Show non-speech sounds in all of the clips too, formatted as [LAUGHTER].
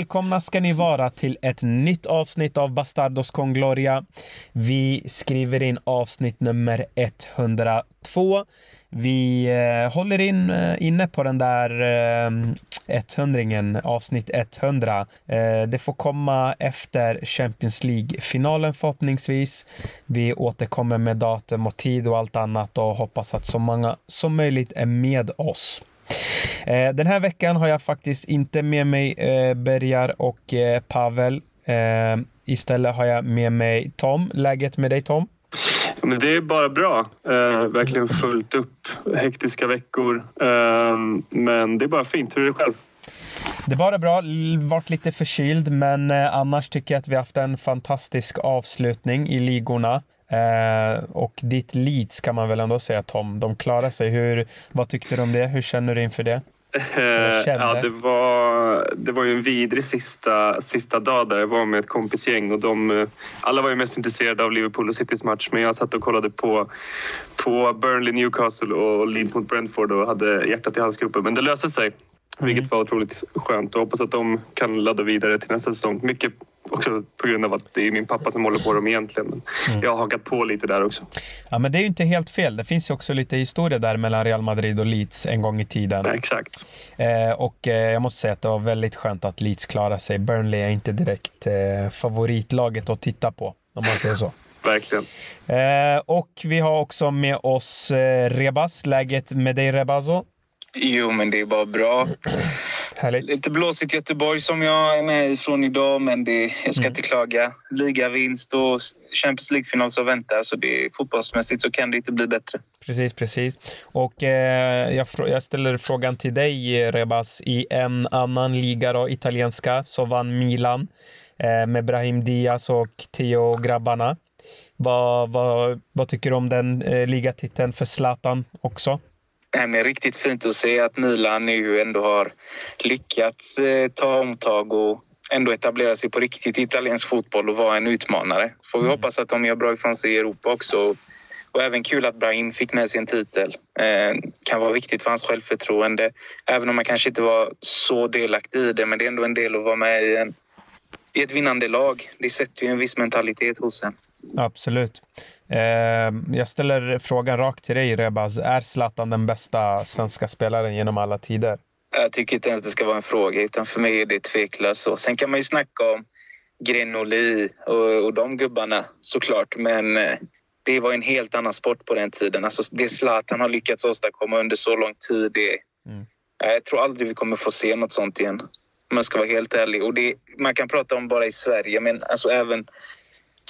Välkomna ska ni vara till ett nytt avsnitt av Bastardos con Gloria. Vi skriver in avsnitt nummer 102. Vi eh, håller in, eh, inne på den där eh, 100 avsnitt 100. Eh, det får komma efter Champions League-finalen förhoppningsvis. Vi återkommer med datum och tid och allt annat och hoppas att så många som möjligt är med oss. Eh, den här veckan har jag faktiskt inte med mig eh, Bergar och eh, Pavel. Istället har jag med mig Tom. Läget med dig Tom? Men det är bara bra. Eh, verkligen fullt upp. Hektiska veckor. Eh, men det är bara fint. Hur är det själv? Det är bara bra. Vart lite förkyld, men annars tycker jag att vi haft en fantastisk avslutning i ligorna. Eh, och ditt Leeds kan man väl ändå säga Tom, de klarar sig. Hur, vad tyckte du om det? Hur känner du inför det? Ja, det var, det var ju en vidrig sista, sista dag där jag var med ett kompisgäng och de, alla var ju mest intresserade av Liverpool och Citys match men jag satt och kollade på, på Burnley, Newcastle och Leeds mot Brentford och hade hjärtat i halsgropen. Men det löste sig. Mm. Vilket var otroligt skönt och hoppas att de kan ladda vidare till nästa säsong. Mycket också på grund av att det är min pappa som håller på dem egentligen. Men mm. Jag har hakat på lite där också. Ja, men det är ju inte helt fel. Det finns ju också lite historia där mellan Real Madrid och Leeds en gång i tiden. Ja, exakt. Eh, och eh, jag måste säga att det var väldigt skönt att Leeds klarade sig. Burnley är inte direkt eh, favoritlaget att titta på, om man säger så. [LAUGHS] Verkligen. Eh, och vi har också med oss eh, Rebas. Läget med dig Rebazo? Jo, men det är bara bra. [CLEARS THROAT] Härligt. Lite blåsigt Göteborg som jag är med ifrån idag, men det, jag ska mm. inte klaga. Ligavinst och Champions League-final som väntar, så det, fotbollsmässigt så kan det inte bli bättre. Precis, precis. Och eh, jag, jag, ställer frågan till dig, Rebas. I en annan liga, då, italienska, så vann Milan eh, med Brahim Diaz och Theo-grabbarna. Vad, vad, vad tycker du om den eh, ligatiteln för Zlatan också? Är riktigt fint att se att Milan nu ändå har lyckats eh, ta omtag och ändå etablera sig på riktigt i italiensk fotboll och vara en utmanare. Får vi mm. hoppas att de gör bra ifrån sig i Europa också. Och även kul att Brahim fick med sig en titel. Eh, kan vara viktigt för hans självförtroende. Även om man kanske inte var så delaktig i det. Men det är ändå en del att vara med i, en, i ett vinnande lag. Det sätter ju en viss mentalitet hos en. Absolut. Eh, jag ställer frågan rakt till dig, Rebaz. Är Zlatan den bästa svenska spelaren genom alla tider? Jag tycker inte ens det ska vara en fråga, utan för mig är det tveklöst så. Sen kan man ju snacka om Grenoli och, och de gubbarna såklart, men eh, det var en helt annan sport på den tiden. Alltså det Zlatan har lyckats åstadkomma under så lång tid, det, mm. jag tror aldrig vi kommer få se något sånt igen. Om man ska vara helt ärlig. Och det, man kan prata om bara i Sverige, men alltså även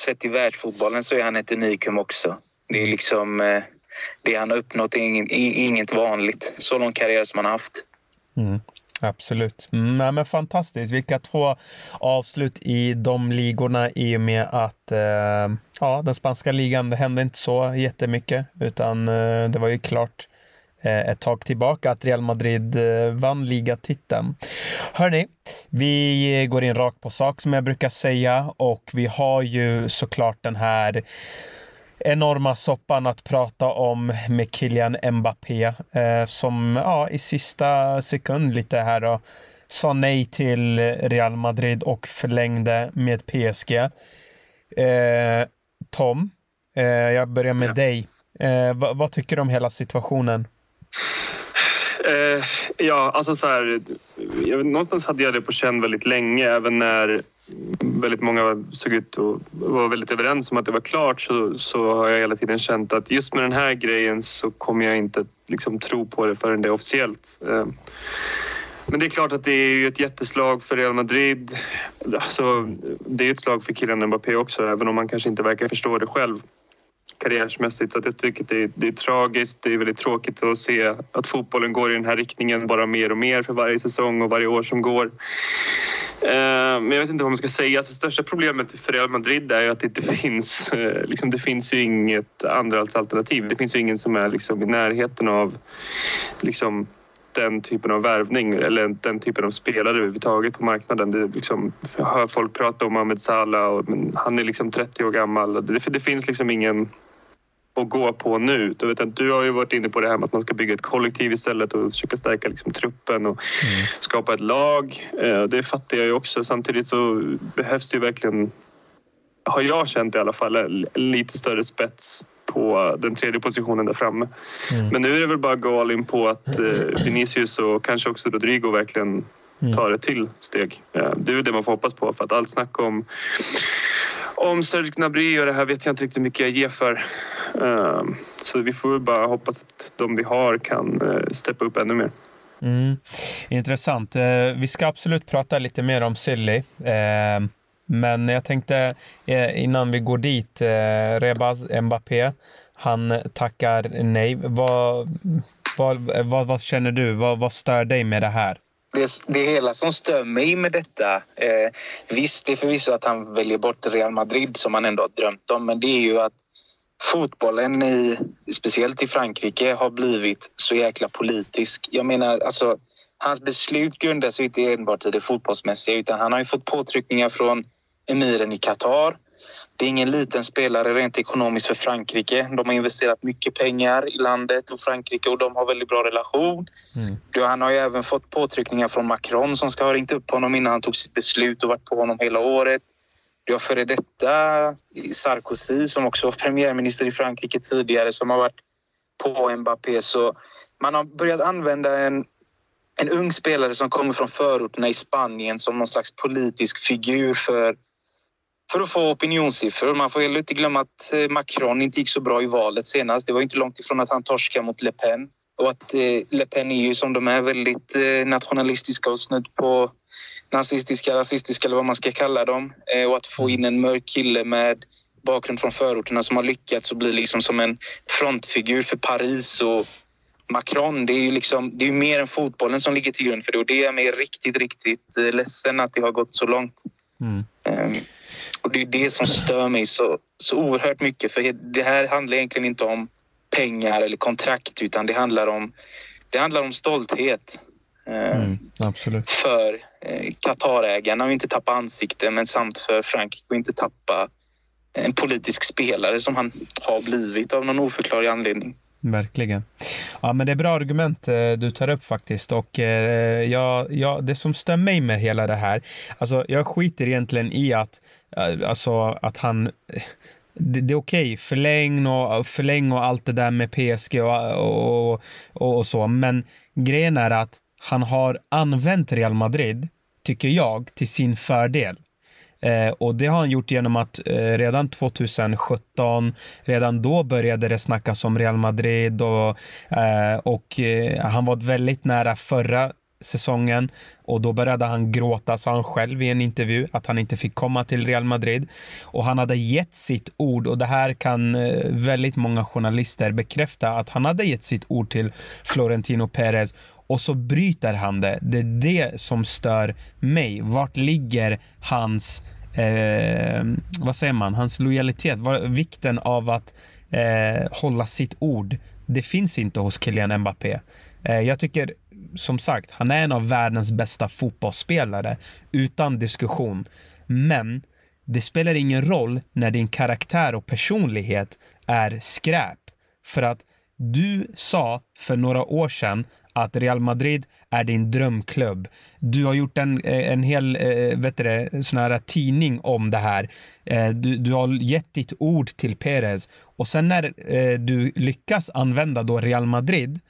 sett i världsfotbollen så är han ett unikum också. Det är liksom eh, det han har uppnått är inget, vanligt. Så lång karriär som han har haft. Mm. Absolut. Mm, men fantastiskt. Vilka två avslut i de ligorna i och med att eh, ja, den spanska ligan, det hände inte så jättemycket utan eh, det var ju klart ett tag tillbaka att Real Madrid eh, vann ligatiteln. Hörni, vi går in rakt på sak som jag brukar säga och vi har ju såklart den här enorma soppan att prata om med Kylian Mbappé eh, som ja, i sista sekund lite här då sa nej till Real Madrid och förlängde med PSG. Eh, Tom, eh, jag börjar med ja. dig. Eh, vad tycker du om hela situationen? Eh, ja, alltså så här, jag, någonstans hade jag det på känn väldigt länge. Även när väldigt många såg ut och var väldigt överens om att det var klart så, så har jag hela tiden känt att just med den här grejen så kommer jag inte liksom tro på det förrän det är officiellt. Eh, men det är klart att det är ju ett jätteslag för Real Madrid. Alltså, det är ett slag för killen Mbappé också, även om man kanske inte verkar förstå det själv karriärsmässigt. Så att jag tycker det är, det är tragiskt. Det är väldigt tråkigt att se att fotbollen går i den här riktningen bara mer och mer för varje säsong och varje år som går. Eh, men jag vet inte vad man ska säga. Alltså, största problemet för Real Madrid är ju att det inte [LAUGHS] finns... Eh, liksom, det finns ju inget andrahandsalternativ. Det finns ju ingen som är liksom, i närheten av liksom, den typen av värvning eller den typen av spelare överhuvudtaget på marknaden. Det liksom, jag hör folk prata om Ahmed Salah och, men han är liksom 30 år gammal. Det, det finns liksom ingen att gå på nu. Du, vet, du har ju varit inne på det här med att man ska bygga ett kollektiv istället och försöka stärka liksom, truppen och mm. skapa ett lag. Eh, det fattar jag ju också. Samtidigt så behövs det ju verkligen, har jag känt i alla fall, lite större spets på den tredje positionen där framme. Mm. Men nu är det väl bara att gå all in på att eh, Vinicius och kanske också Rodrigo verkligen mm. tar ett till steg. Eh, det är det man får hoppas på för att allt snack om om Serge Gnabry och det här vet jag inte riktigt hur mycket jag ger för. Eh, så vi får väl bara hoppas att de vi har kan steppa upp ännu mer. Mm. Intressant. Vi ska absolut prata lite mer om Silly. Men jag tänkte eh, innan vi går dit, eh, Rebaz Mbappé, han tackar nej. Vad, vad, vad, vad känner du? Vad, vad stör dig med det här? Det, det hela som stör mig med detta... Eh, visst, det är förvisso att han väljer bort Real Madrid som han ändå har drömt om men det är ju att fotbollen, i, speciellt i Frankrike, har blivit så jäkla politisk. Jag menar, alltså, hans beslut grundar sig inte enbart i det fotbollsmässiga utan han har ju fått påtryckningar från emiren i Qatar. Det är ingen liten spelare rent ekonomiskt för Frankrike. De har investerat mycket pengar i landet och Frankrike och de har väldigt bra relation. Mm. Han har ju även fått påtryckningar från Macron som ska ha ringt upp honom innan han tog sitt beslut och varit på honom hela året. Du har före detta Sarkozy som också var premiärminister i Frankrike tidigare som har varit på Mbappé. Så man har börjat använda en en ung spelare som kommer från förorterna i Spanien som någon slags politisk figur för för att få opinionssiffror. Man får heller inte glömma att eh, Macron inte gick så bra i valet senast. Det var inte långt ifrån att han torskade mot Le Pen. Och att eh, Le Pen är ju som de är väldigt eh, nationalistiska och snudd på nazistiska, rasistiska eller vad man ska kalla dem. Och att få in en mörk kille med bakgrund från förorterna som har lyckats och bli liksom som en frontfigur för Paris och Macron, det är ju liksom, det är mer än fotbollen som ligger till grund för det och det är mig riktigt, riktigt ledsen att det har gått så långt. Mm. Um, och det är det som stör mig så, så oerhört mycket. För det här handlar egentligen inte om pengar eller kontrakt utan det handlar om, det handlar om stolthet. Eh, mm, absolut. För eh, Eh, Qatarägarna och inte tappa ansikte men samt för Frankrike och inte tappa eh, en politisk spelare som han har blivit av någon oförklarlig anledning. Verkligen. Ja, men det är bra argument eh, du tar upp faktiskt. Och eh, ja, ja, det som stör mig med hela det här, alltså jag skiter egentligen i att, eh, alltså, att han eh, det, det, är okej, okay. förläng, och, förläng och allt det där med PSG och, och, och, och, så. Men grejen är att han har använt Real Madrid, tycker jag, till sin fördel. Eh, och det har han gjort genom att eh, redan 2017, redan då började det snackas om Real Madrid och, eh, och eh, han var väldigt nära förra säsongen och då började han gråta, sa han själv i en intervju, att han inte fick komma till Real Madrid. Och han hade gett sitt ord och det här kan eh, väldigt många journalister bekräfta att han hade gett sitt ord till Florentino Perez och så bryter han det. Det är det som stör mig. Vart ligger hans, eh, vad säger man, hans lojalitet? Var, vikten av att eh, hålla sitt ord. Det finns inte hos Kylian Mbappé. Eh, jag tycker som sagt, han är en av världens bästa fotbollsspelare utan diskussion. Men det spelar ingen roll när din karaktär och personlighet är skräp. För att du sa för några år sedan att Real Madrid är din drömklubb. Du har gjort en, eh, en hel eh, vet du, sån här tidning om det här. Eh, du, du har gett ditt ord till Perez och sen när du lyckas använda då Real Madrid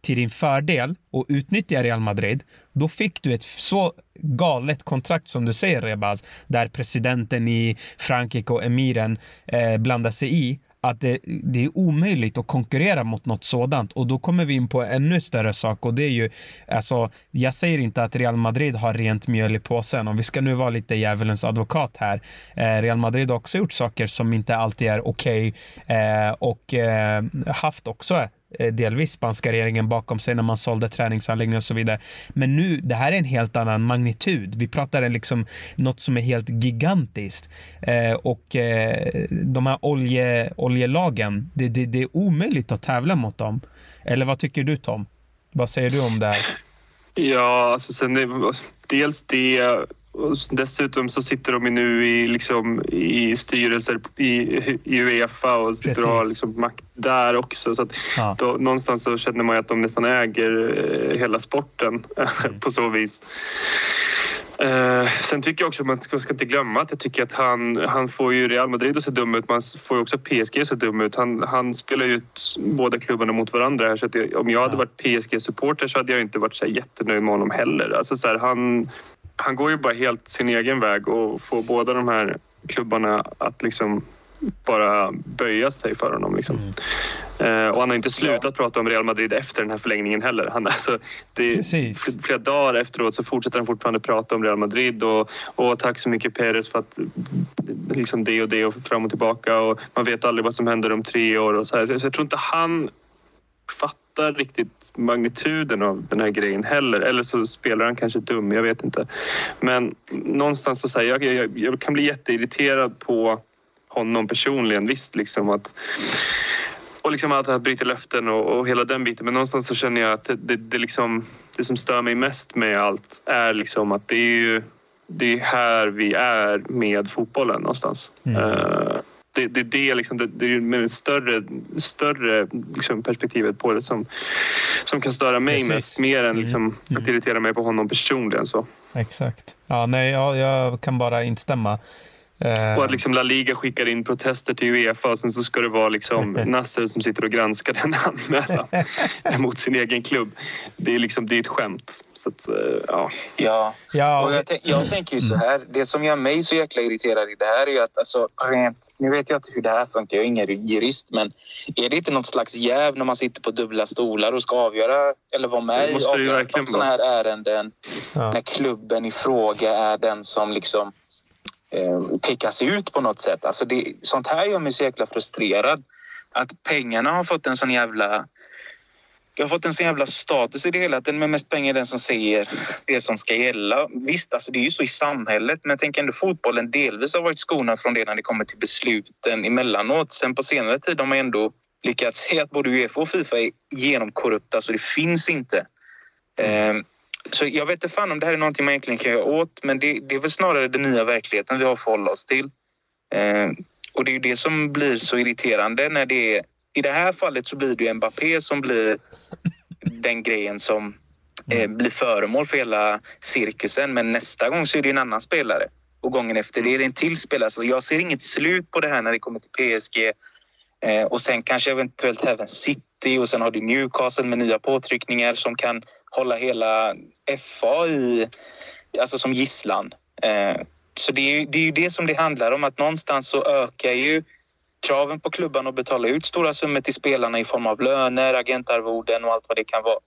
till din fördel och utnyttja Real Madrid, då fick du ett så galet kontrakt som du säger Rebaz, där presidenten i Frankrike och emiren eh, blandar sig i att det, det, är omöjligt att konkurrera mot något sådant och då kommer vi in på en ännu större sak och det är ju alltså. Jag säger inte att Real Madrid har rent mjöl i påsen om vi ska nu vara lite djävulens advokat här. Eh, Real Madrid har också gjort saker som inte alltid är okej okay, eh, och eh, haft också Eh, delvis spanska regeringen bakom sig när man sålde träningsanläggningar och så vidare. Men nu, det här är en helt annan magnitud. Vi pratar liksom något som är helt gigantiskt. Eh, och eh, de här olje, oljelagen, det, det, det är omöjligt att tävla mot dem. Eller vad tycker du Tom? Vad säger du om det här? Ja, alltså sen det, dels det dessutom så sitter de nu i, liksom, i styrelser i, i Uefa och sitter Precis. och har liksom makt där också. Så att Ja. då, någonstans så känner man ju att de nästan äger eh, hela sporten Mm. [LAUGHS] på så vis. Eh, sen tycker jag också man ska, ska inte glömma att jag tycker att han, han får ju Real Madrid att se dum ut. Man får ju också PSG att se dum ut. Han, han spelar ju ut båda klubbarna mot varandra. Här, så att jag, om jag hade varit PSG-supporter så hade jag inte varit så jättenöjd med honom heller. Alltså så här, han, han går ju bara helt sin egen väg och får båda de här klubbarna att liksom bara böja sig för honom. Liksom. Mm. Eh, och han har inte slutat prata om Real Madrid efter den här förlängningen heller. Han, alltså, det, Precis. Flera dagar efteråt så fortsätter han fortfarande prata om Real Madrid och, och tack så mycket Perez för att liksom det och det och fram och tillbaka och man vet aldrig vad som händer om tre år och så här. Så jag tror inte han fattar riktigt magnituden av den här grejen heller. Eller så spelar han kanske dum, jag vet inte. Men någonstans så säger jag, jag, jag kan bli jätteirriterad på honom personligen. Visst, liksom att och liksom att han bryter löften och, och hela den biten. Men någonstans så känner jag att det, det, det, liksom, det som stör mig mest med allt är liksom att det är ju det är här vi är med fotbollen någonstans. Mm. Eh, det, det, det, liksom, det, det är med det större, större liksom perspektivet på det som, som kan störa mig Precis. mest. Mer än Mm. liksom Mm. att irritera mig på honom personligen. Så. Exakt. Ja, nej, ja, jag kan bara instämma. Eh, Och att liksom La Liga skickar in protester till Uefa och sen så ska det vara liksom [LAUGHS] Nasser som sitter och granskar den anmälan [LAUGHS] mot sin egen klubb. Det är liksom det är ett skämt. Så att, eh, ja. Ja, ja, och jag, jag tänker ju så här. Det som gör mig så jäkla irriterad i det här är ju att alltså, rent... Nu vet jag inte hur det här funkar, jag är ingen jurist, men är det inte något slags jäv när man sitter på dubbla stolar och ska avgöra eller vara med i sådana här ärenden ja. när klubben i fråga är den som liksom eh, pekas ut på något sätt. Alltså det, sånt här gör mig så jäkla frustrerad. Att pengarna har fått en sån jävla... Det har fått en sån jävla status i det hela att den med mest pengar är den som säger det som ska gälla. Visst, alltså det är ju så i samhället men jag tänker ändå fotbollen delvis har varit skonad från det när det kommer till besluten emellanåt. Sen på senare tid har man ändå lyckats se att både Uefa och Fifa är genomkorrupta så det finns inte. Ehm, så jag vet inte fan om det här är någonting man egentligen kan göra åt men det, det är väl snarare den nya verkligheten vi har att förhålla oss till. Eh, och det är ju det som blir så irriterande när det är... I det här fallet så blir det ju Mbappé som blir den grejen som eh, blir föremål för hela cirkusen men nästa gång så är det en annan spelare. Och gången efter det är det en till spelare. Så jag ser inget slut på det här när det kommer till PSG. Eh, och sen kanske eventuellt även City och sen har du Newcastle med nya påtryckningar som kan hålla hela FA i, alltså som gisslan. Eh, så det är, ju, det är ju det som det handlar om att någonstans så ökar ju kraven på klubban att betala ut stora summor till spelarna i form av löner, agentarvoden och allt vad det kan vara.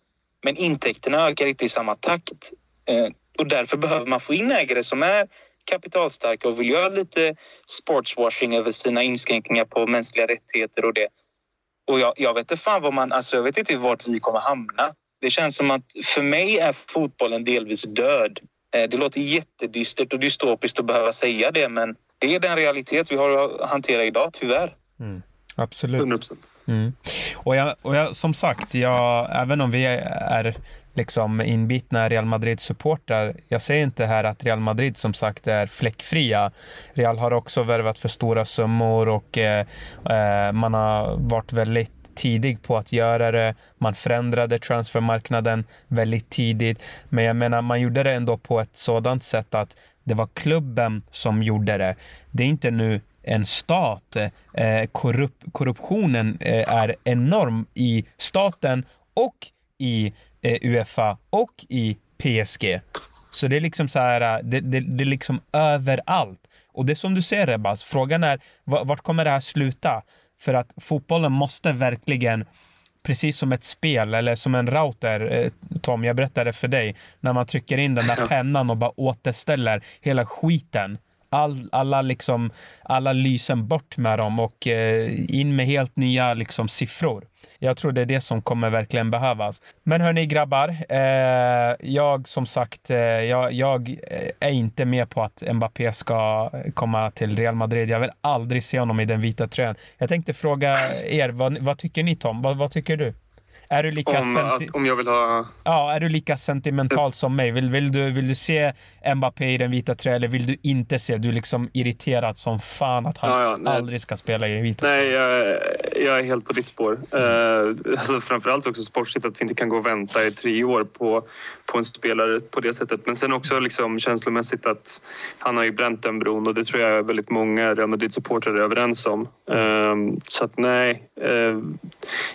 Men intäkterna ökar inte i samma takt eh, och därför behöver man få in ägare som är kapitalstarka och vill göra lite sportswashing över sina inskränkningar på mänskliga rättigheter och det. Och jag, jag vet inte fan vad man, alltså jag vet inte vart vi kommer hamna. Det känns som att för mig är fotbollen delvis död. Eh, Det låter jättedystert och dystopiskt att behöva säga det men det är den realitet vi har att hantera idag, tyvärr. Mm. Absolut. 100 procent. Mm. Och, jag, och jag, som sagt, jag, även om vi är liksom inbitna Real Madrid-supportrar, jag säger inte här att Real Madrid som sagt är fläckfria. Real har också värvat för stora summor och eh, eh, man har varit väldigt tidig på att göra det. Man förändrade transfermarknaden väldigt tidigt. Men jag menar, man gjorde det ändå på ett sådant sätt att det var klubben som gjorde det. Det är inte nu en stat. Eh, korrup korruptionen eh, är enorm i staten och i eh, Uefa och i PSG. Så det är liksom så här, det, det, det är liksom överallt. Och det är som du säger Rebas, frågan är vart kommer det här sluta? För att fotbollen måste verkligen, precis som ett spel eller som en router, eh, Tom, jag berättade för dig, när man trycker in den där pennan och bara återställer hela skiten. All, alla, liksom, alla lysen bort med dem och eh, in med helt nya liksom, siffror. Jag tror det är det som kommer verkligen behövas. Men hörni grabbar, eh, jag som sagt, eh, jag, jag eh, är inte med på att Mbappé ska komma till Real Madrid. Jag vill aldrig se honom i den vita tröjan. Jag tänkte fråga er, vad, vad tycker ni Tom? Vad, vad tycker du? Är du lika, Om, att, om jag vill ha... ja, är du lika sentimental som mig? Vill, vill, du, vill du se Mbappé i den vita tröjan eller vill du inte se? Du är liksom irriterad som fan att han Ja, ja, nej. aldrig ska spela i vita Nej, tröjan. jag, jag är helt på ditt spår. Uh, alltså framförallt också sportsligt att vi inte kan gå och vänta i tre år på, på en spelare på det sättet. Men sen också liksom känslomässigt att han har ju bränt den bron och det tror jag väldigt många Real Madrid-supportrar är överens om. Eh, så att nej, uh,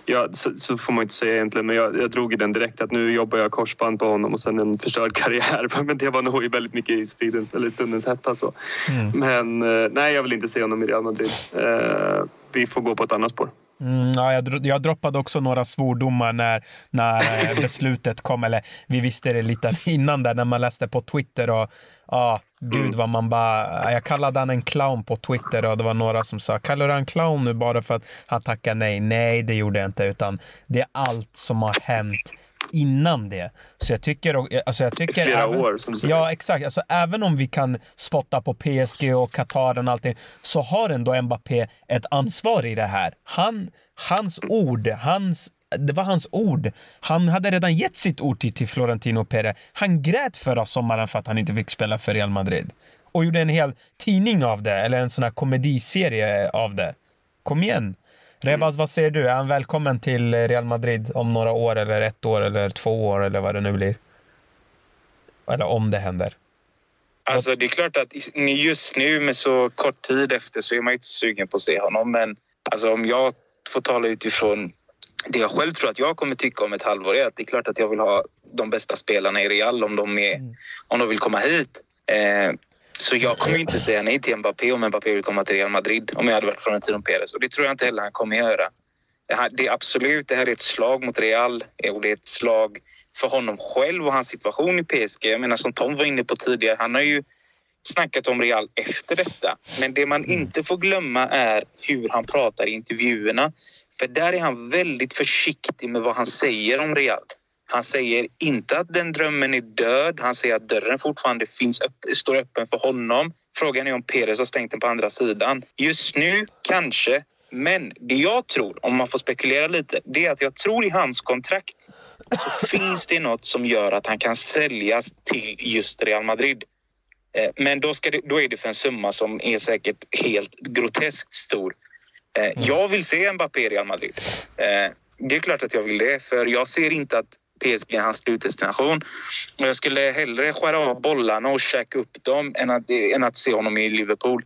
ja, så, så får man inte säga egentligen. Men jag, jag drog i den direkt att nu jobbar jag korsband på honom och sen en förstörd [LAUGHS] karriär. [LAUGHS] Men det var nog väldigt mycket i stridens, eller stundens hetta. Så. Mm. Men eh, nej, jag vill inte se honom i Real Madrid. Eh, vi får gå på ett annat spår. Mm, ja, jag, jag droppade också några svordomar när, när eh, [LAUGHS] beslutet kom. Eller vi visste det lite innan där när man läste på Twitter. och Ja, gud vad man bara... Jag kallade han en clown på Twitter och det var några som sa kallar du han clown nu bara för att han tackar nej? Nej, det gjorde jag inte. Utan det är allt som har hänt innan det. Så jag tycker... Alltså jag tycker Flera även, år, som du. Ja, exakt. Alltså, även om vi kan spotta på PSG och Qatar och allting så har ändå Mbappé ett ansvar i det här. Han, hans ord, hans det var hans ord. Han hade redan gett sitt ord till, till Florentino Perez. Han grät förra sommaren för att han inte fick spela för Real Madrid. Och gjorde en hel tidning av det, eller en sån här komediserie av det. Kom igen! Rebaz, vad säger du? Är han välkommen till Real Madrid om några år, eller ett år, eller två år, eller vad det nu blir? Eller om det händer. Alltså det är klart att just nu med så kort tid efter så är man inte sugen på att se honom. Men alltså om jag får tala utifrån det jag själv tror att jag kommer tycka om ett halvår är att det är klart att jag vill ha de bästa spelarna i Real om de, är, om de vill komma hit. Eh, så jag kommer inte säga nej till Mbappé om Mbappé vill komma till Real Madrid om jag hade varit Florentino Perez. Och det tror jag inte heller han kommer göra. Det, här, det är absolut, det här är ett slag mot Real och det är ett slag för honom själv och hans situation i PSG. Jag menar som Tom var inne på tidigare, han har ju snackat om Real efter detta. Men det man inte får glömma är hur han pratar i intervjuerna. För där är han väldigt försiktig med vad han säger om Real. Han säger inte att den drömmen är död. Han säger att dörren fortfarande finns upp, står öppen för honom. Frågan är om Perez har stängt den på andra sidan. Just nu, kanske. Men det jag tror, om man får spekulera lite, det är att jag tror i hans kontrakt så [LAUGHS] finns det något som gör att han kan säljas till just Real Madrid. Eh, Men då, ska det, då är det för en summa som är säkert helt groteskt stor. Eh, Jag vill se Mbappé i Real Madrid. Eh, Det är klart att jag vill det, för jag ser inte att PSG är hans slutdestination. Och jag skulle hellre skära av bollarna och käka upp dem än att, än att se honom i Liverpool.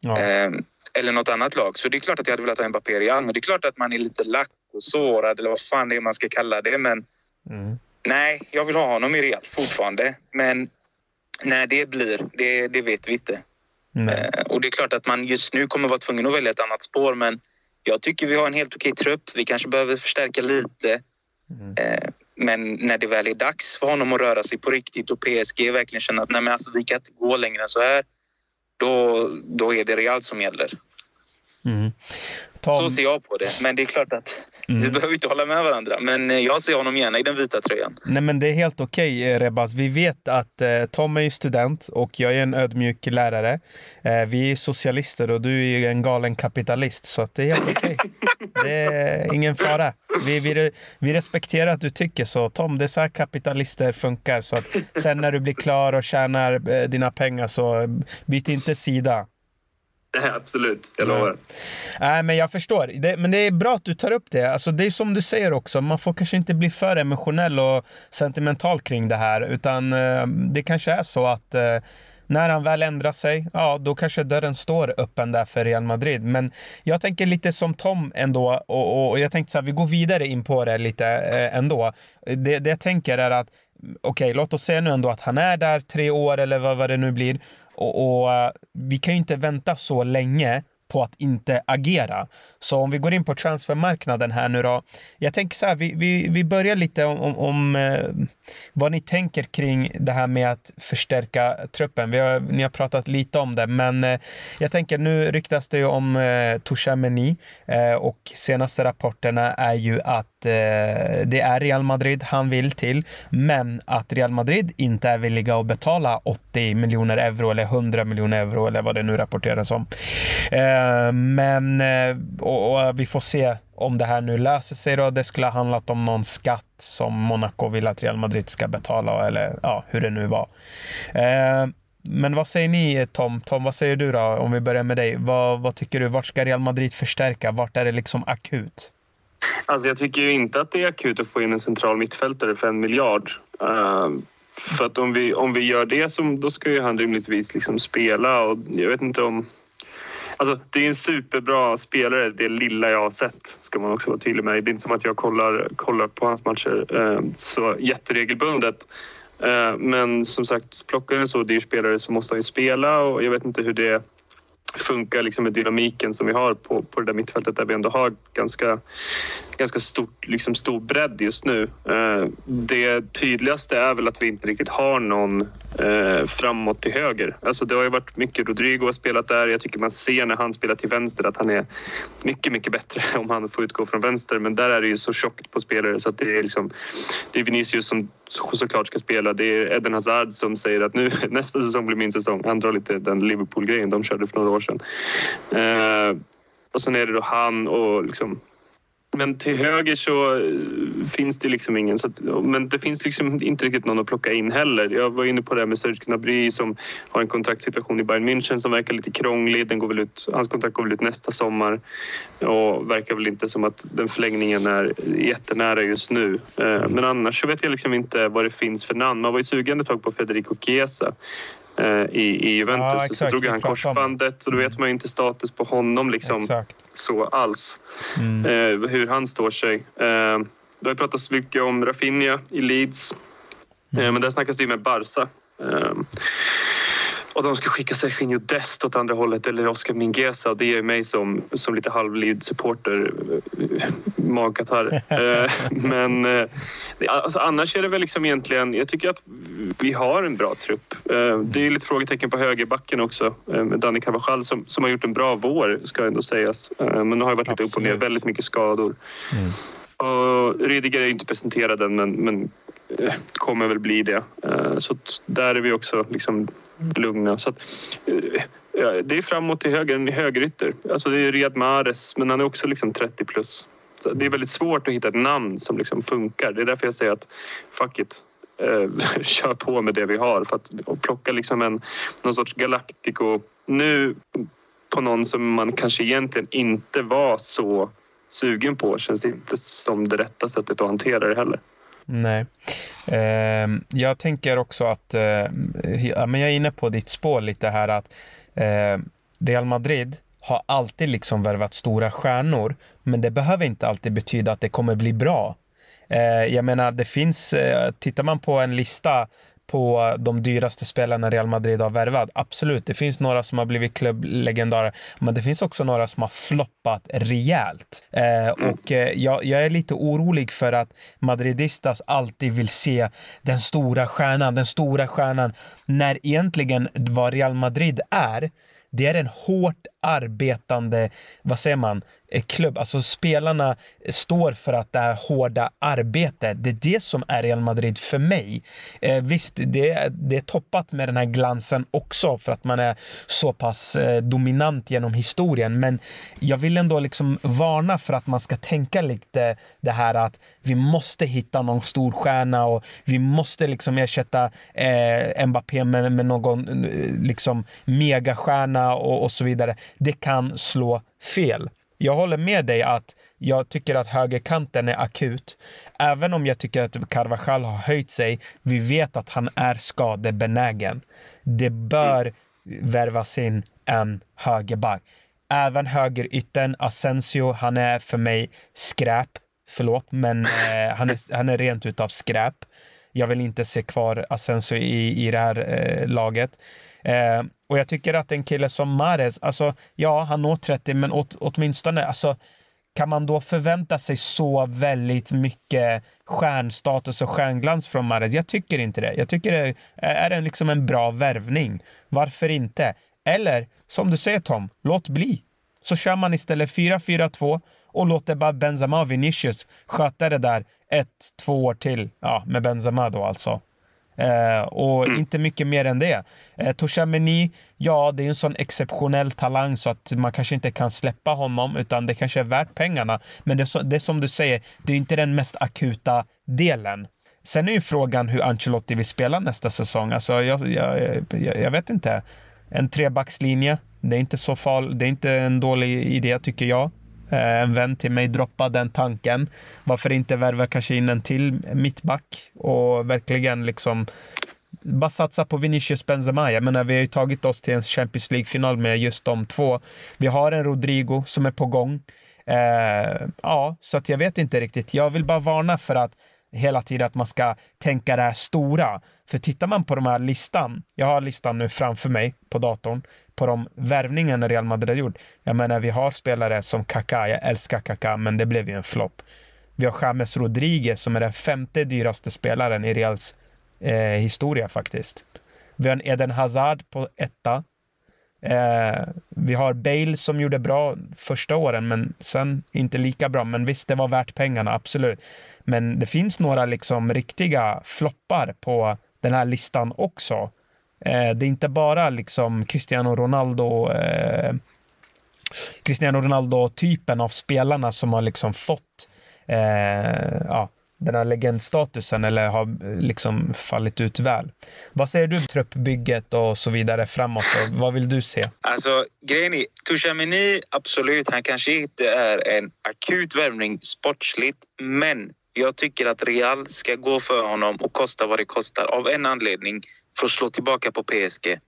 Ja. Eh, eller något annat lag. Så det är klart att jag hade velat ha Mbappé i Real. Men det är klart att man är lite lack och sårad eller vad fan det är man ska kalla det. Men Mm. nej, jag vill ha honom i Real fortfarande. Men när det blir, det, det vet vi inte. Eh, och det är klart att man just nu kommer vara tvungen att välja ett annat spår. Men jag tycker vi har en helt okej trupp. Vi kanske behöver förstärka lite. Mm. Eh, men när det väl är dags för honom att röra sig på riktigt och PSG verkligen känner att nej, men alltså, vi kan inte gå längre än så här. Då, då är det Real som gäller. Mm. Så Tom, ser jag på det. Men det är klart att Mm. vi behöver inte hålla med varandra. Men eh, jag ser honom gärna i den vita tröjan. nej men det är helt okej eh, Rebas. Vi vet att eh, Tom är ju student och jag är en ödmjuk lärare. Eh, vi är socialister och du är en galen kapitalist så att det är helt okej. [LAUGHS] det är ingen fara. Vi, vi, vi respekterar att du tycker så. Tom, det är så här kapitalister funkar. Så att sen när du blir klar och tjänar eh, dina pengar så eh, byt inte sida. Nej, [LAUGHS] absolut, jag lovar. Nej, men jag förstår. Det, men det är bra att du tar upp det. Alltså, det är som du säger också, man får kanske inte bli för emotionell och sentimental kring det här. Utan eh, det kanske är så att eh, när han väl ändrar sig, ja, då kanske dörren står öppen där för Real Madrid. Men jag tänker lite som Tom ändå, och, och, och jag tänkte så här, vi går vidare in på det lite eh, ändå. Det, det jag tänker är att, okej, låt oss säga nu ändå att han är där tre år eller vad, vad det nu blir. Och, och eh, vi kan ju inte vänta så länge på att inte agera. Så om vi går in på transfermarknaden här nu då. Jag tänker så här, vi, vi, vi börjar lite om, om, om eh, vad ni tänker kring det här med att förstärka truppen. Vi har, ni har pratat lite om det, men eh, jag tänker nu ryktas det ju om eh, Touchameni eh, och senaste rapporterna är ju att eh, det är Real Madrid han vill till, men att Real Madrid inte är villiga att betala 80 miljoner euro eller 100 miljoner euro eller vad det nu rapporteras om. Eh, Eh, men, eh, och, och eh, vi får se om det här nu löser sig då, det skulle ha handlat om någon skatt som Monaco vill att Real Madrid ska betala eller ja, hur det nu var. Men vad säger ni Tom? Tom, vad säger du då? Om vi börjar med dig. Vad, vad tycker du? Vart ska Real Madrid förstärka? Vart är det liksom akut? Alltså jag tycker ju inte att det är akut att få in en central mittfältare för en miljard. Uh, för att om vi, om vi gör det så, då ska ju han rimligtvis liksom spela och jag vet inte om... Alltså det är en superbra spelare, det lilla jag har sett ska man också vara tydlig med. Det är inte som att jag kollar, kollar på hans matcher eh, så jätteregelbundet. Eh, men som sagt, plockar en så dyr spelare så måste han ju spela och jag vet inte hur det funkar liksom med dynamiken som vi har på, på det där mittfältet där vi ändå har ganska, ganska stort, liksom stor bredd just nu. Eh, det tydligaste är väl att vi inte riktigt har någon eh, framåt till höger. Alltså det har ju varit mycket Rodrigo har spelat där. Jag tycker man ser när han spelar till vänster att han är mycket, mycket bättre [LAUGHS] om han får utgå från vänster. Men där är det ju så tjockt på spelare så att det är liksom det är Vinicius som såklart ska spela. Det är Eden Hazard som säger att nu [LAUGHS] nästa säsong blir min säsong. Han drar lite den Liverpool-grejen de körde för några år sedan. Eh, och sen är det då han och liksom men till höger så eh, finns det liksom ingen. Så att, men det finns liksom inte riktigt någon att plocka in heller. Jag var inne på det här med Serge Gnabry som har en kontraktsituation i Bayern München som verkar lite krånglig. Den går väl ut, hans kontrakt går väl ut nästa sommar och verkar väl inte som att den förlängningen är jättenära just nu. Eh, men annars så vet jag liksom inte vad det finns för namn. Man var ju sugen ett tag på Federico Chiesa i, i Juventus. Ja, exakt, så drog han korsbandet och då vet man ju inte status på honom liksom så alls. Mm. Eh, hur han står sig. Eh, det har pratats mycket om Rafinha i Leeds. Mm. Eh, men där snackas det ju med Barca. Eh, och de ska skicka Serginho Dest åt andra hållet eller Oscar Mingueza. Det ger mig som, som lite halvlid supporter eh, magkatarr. [LAUGHS] Eh, men eh, alltså, annars är det väl liksom egentligen... Jag tycker att vi har en bra trupp. Det är lite frågetecken på högerbacken också Dani Carvajal som, som har gjort en bra vår ska ändå sägas. Men nu har ju varit lite upp och ner, väldigt mycket skador. Mm. Och Rydiger är inte presenterad än men, men kommer väl bli det. Så där är vi också liksom lugna. Så att, eh, ja, det är framåt till höger, en högerytter. Alltså det är Riyad Mahrez, men han är också liksom 30 plus. Så det är väldigt svårt att hitta ett namn som liksom funkar. Det är därför jag säger att fuck it. Eh, [LAUGHS] kör på med det vi har. För att och plocka liksom en, någon sorts Galactico nu på någon som man kanske egentligen inte var så sugen på känns inte som det rätta sättet att hantera det heller. Nej. Eh, jag tänker också att, eh, men jag är inne på ditt spår lite här att eh, Real Madrid har alltid liksom värvat stora stjärnor, men det behöver inte alltid betyda att det kommer bli bra. Eh, jag menar, det finns, eh, tittar man på en lista på de dyraste spelarna Real Madrid har värvat. Absolut, det finns några som har blivit klubblegendarer, men det finns också några som har floppat rejält. Eh, och eh, jag, jag, är lite orolig för att Madridistas alltid vill se den stora stjärnan, den stora stjärnan, när egentligen vad Real Madrid är, det är en hårt arbetande, vad säger man, Eh, klubb. Alltså spelarna står för att det här hårda arbetet, det är det som är Real Madrid för mig. Eh, visst, det, det är toppat med den här glansen också för att man är så pass eh, dominant genom historien. Men jag vill ändå liksom varna för att man ska tänka lite det här att vi måste hitta någon stor stjärna och vi måste liksom ersätta eh, Mbappé med, med någon eh, liksom megastjärna och, och så vidare det kan slå fel. Jag håller med dig att jag tycker att högerkanten är akut. Även om jag tycker att Carvajal har höjt sig. Vi vet att han är skadebenägen. Det bör värvas in en högerback. Även högeryttern Asensio, han är för mig skräp. Förlåt, men eh, han, är, han är rent utav skräp. Jag vill inte se kvar Asensio i, i det här eh, laget. Eh, och jag tycker att en kille som Mares, alltså ja, han når 30, men åt, åtminstone, alltså kan man då förvänta sig så väldigt mycket stjärnstatus och stjärnglans från Mares? Jag tycker inte det. Jag tycker det är en, liksom en bra värvning. Varför inte? Eller som du säger Tom, låt bli. Så kör man istället 4-4-2 och låter bara Benzema och Vinicius sköta det där ett, två år till. Ja, med Benzema då alltså. Eh, och mm. inte mycket mer än det. Eh, Toshameni, ja, det är en sån exceptionell talang så att man kanske inte kan släppa honom, utan det kanske är värt pengarna. Men det det är som du säger, det är inte den mest akuta delen. Sen är ju frågan hur Ancelotti vill spela nästa säsong. Alltså, jag, jag, jag, jag vet inte. En trebackslinje, det är inte så farligt. Det är inte en dålig idé tycker jag. Eh, en vän till mig droppade den tanken. Varför inte värva kanske in en till mittback och verkligen liksom bara satsa på Vinicius Benzema. Jag menar, vi har ju tagit oss till en Champions League-final med just de två. Vi har en Rodrigo som är på gång. Eh, ja, så att jag vet inte riktigt. Jag vill bara varna för att hela tiden att man ska tänka det här stora. För tittar man på de här listan, jag har listan nu framför mig på datorn, på de värvningarna Real Madrid har gjort. Jag menar, vi har spelare som Kaká, jag älskar Kaká, men det blev ju en flopp. Vi har James Rodriguez som är den femte dyraste spelaren i Reals eh, historia faktiskt. Vi har en Eden Hazard på etta. Eh, vi har Bale som gjorde bra första åren, men sen inte lika bra. Men visst, det var värt pengarna, absolut. Men det finns några liksom riktiga floppar på den här listan också. Eh, det är inte bara liksom Cristiano Ronaldo eh, Cristiano Ronaldo-typen av spelarna som har liksom fått eh, ja, den här legendstatusen eller har eh, liksom fallit ut väl. Vad säger du om truppbygget och så vidare framåt? Och vad vill du se? Alltså, grejen är, Tushamini, absolut, han kanske inte är en akut värvning sportsligt, men jag tycker att Real ska gå för honom och kosta vad det kostar av en anledning för att slå tillbaka på PSG.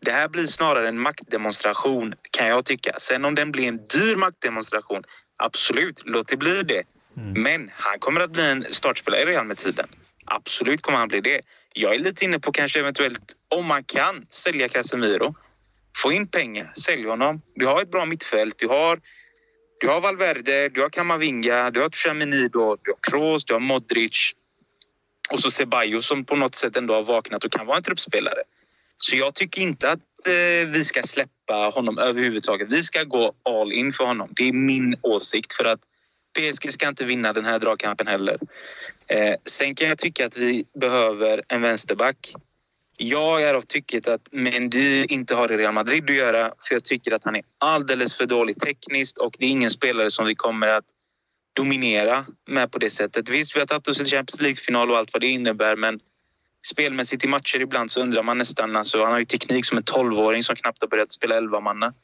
Det här blir snarare en maktdemonstration kan jag tycka. Sen om den blir en dyr maktdemonstration, absolut, låt det bli det. Mm. Men han kommer att bli en startspelare i Real med tiden. Absolut kommer han bli det. Jag är lite inne på kanske eventuellt om man kan sälja Casemiro. Få in pengar, sälj honom. Du har ett bra mittfält. Du har du har Valverde, du har Kamavinga, du har Tchouameni, du har Kroos, du har Modric och så Ceballos som på något sätt ändå har vaknat och kan vara en truppspelare. Så jag tycker inte att eh, vi ska släppa honom överhuvudtaget. Vi ska gå all in för honom. Det är min åsikt för att PSG ska inte vinna den här dragkampen heller. Eh, sen kan jag tycka att vi behöver en vänsterback. Jag är av tycket att Mendy inte har i Real Madrid att göra för jag tycker att han är alldeles för dålig tekniskt och det är ingen spelare som vi kommer att dominera med på det sättet. Visst, vi har tagit oss till Champions League-final och allt vad det innebär men spelmässigt i matcher ibland så undrar man nästan... Alltså, han har ju teknik som en tolvåring som knappt har börjat spela elvamanna.